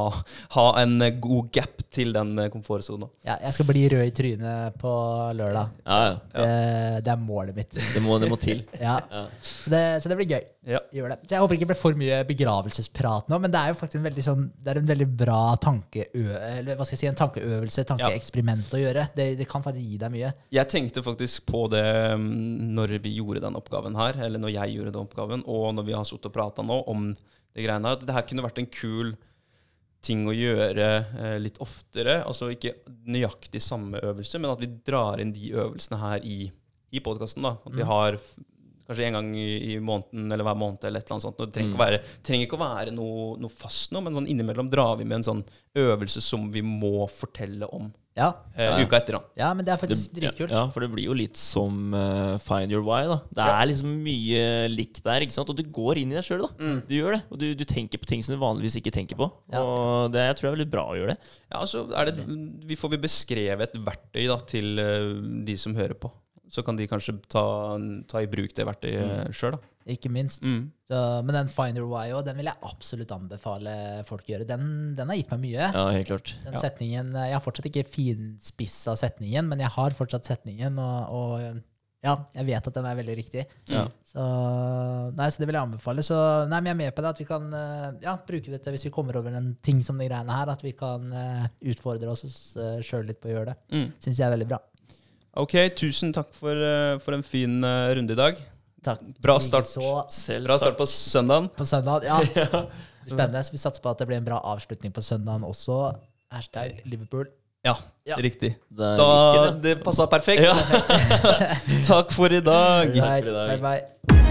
ha en eh, god gap til den eh, komfortsona. Ja, jeg skal bli rød i trynet på lørdag. Ja, ja. Det, det er målet mitt. Det må, det må til. Ja. Ja. Så, det, så det blir gøy. Ja. Gjør det. Så jeg håper ikke det blir for mye begravelsesprat nå, men det er jo faktisk en veldig, sånn, det er en veldig bra tanke... eller hva skal jeg si, en tankeøvelse, tankeeksperiment å gjøre. Det, det kan faktisk gi deg mye. Jeg tenkte faktisk på det mm, når vi gjorde den oppgaven her, eller når jeg gjorde den oppgaven, og når vi har sittet og prata nå om det greiene her, at det her kunne vært en kul ting å gjøre eh, litt oftere. Altså ikke nøyaktig samme øvelse, men at vi drar inn de øvelsene her i, i podkasten. At vi har f- kanskje en gang i, i måneden eller hver måned eller et eller annet sånt. Det trenger ikke å være, trenger ikke å være noe, noe fast noe, men sånn innimellom drar vi med en sånn øvelse som vi må fortelle om Ja, eh, uka etter. da. ja men det er Det, faktisk dritkult. ja, for det blir jo litt som uh, Find your why. da Det er liksom mye likt der, ikke sant? og du går inn i deg sjøl. Du gjør det, og du, du tenker på ting som du vanligvis ikke tenker på. Ja. Og det jeg tror jeg er veldig bra å gjøre det. Ja, så er det, vi får vi beskrevet et verktøy da, til uh, de som hører på. Så kan de kanskje ta, ta i bruk det verktøyet sjøl. Ikke minst. Mm. Så, men den Finder Why òg, den vil jeg absolutt anbefale folk å gjøre. Den, den har gitt meg mye. Ja, helt klart. Den Ja. setningen, Jeg har fortsatt ikke finspissa setningen, men jeg har fortsatt setningen, og, og ja, jeg vet at den er veldig riktig. Ja. Så, nei, så det vil jeg anbefale. Så nei, men jeg er med på det, at vi kan eh, ja, bruke dette hvis vi kommer over en ting som de greiene her, at vi kan eh, utfordre oss sjøl litt på å gjøre det. Mm. Syns jeg er veldig bra. Ok, tusen takk for, eh, for en fin eh, runde i dag. Takk. Bra start. Selv Bra start på søndagen. på søndagen, Ja. Spennende. Så vi satser på at det blir en bra avslutning på søndagen også. Hashtag Liverpool. Ja, Ja. riktig. Det, Da, det. passa perfekt. Takk for i dag. Takk for i dag. Bye bye.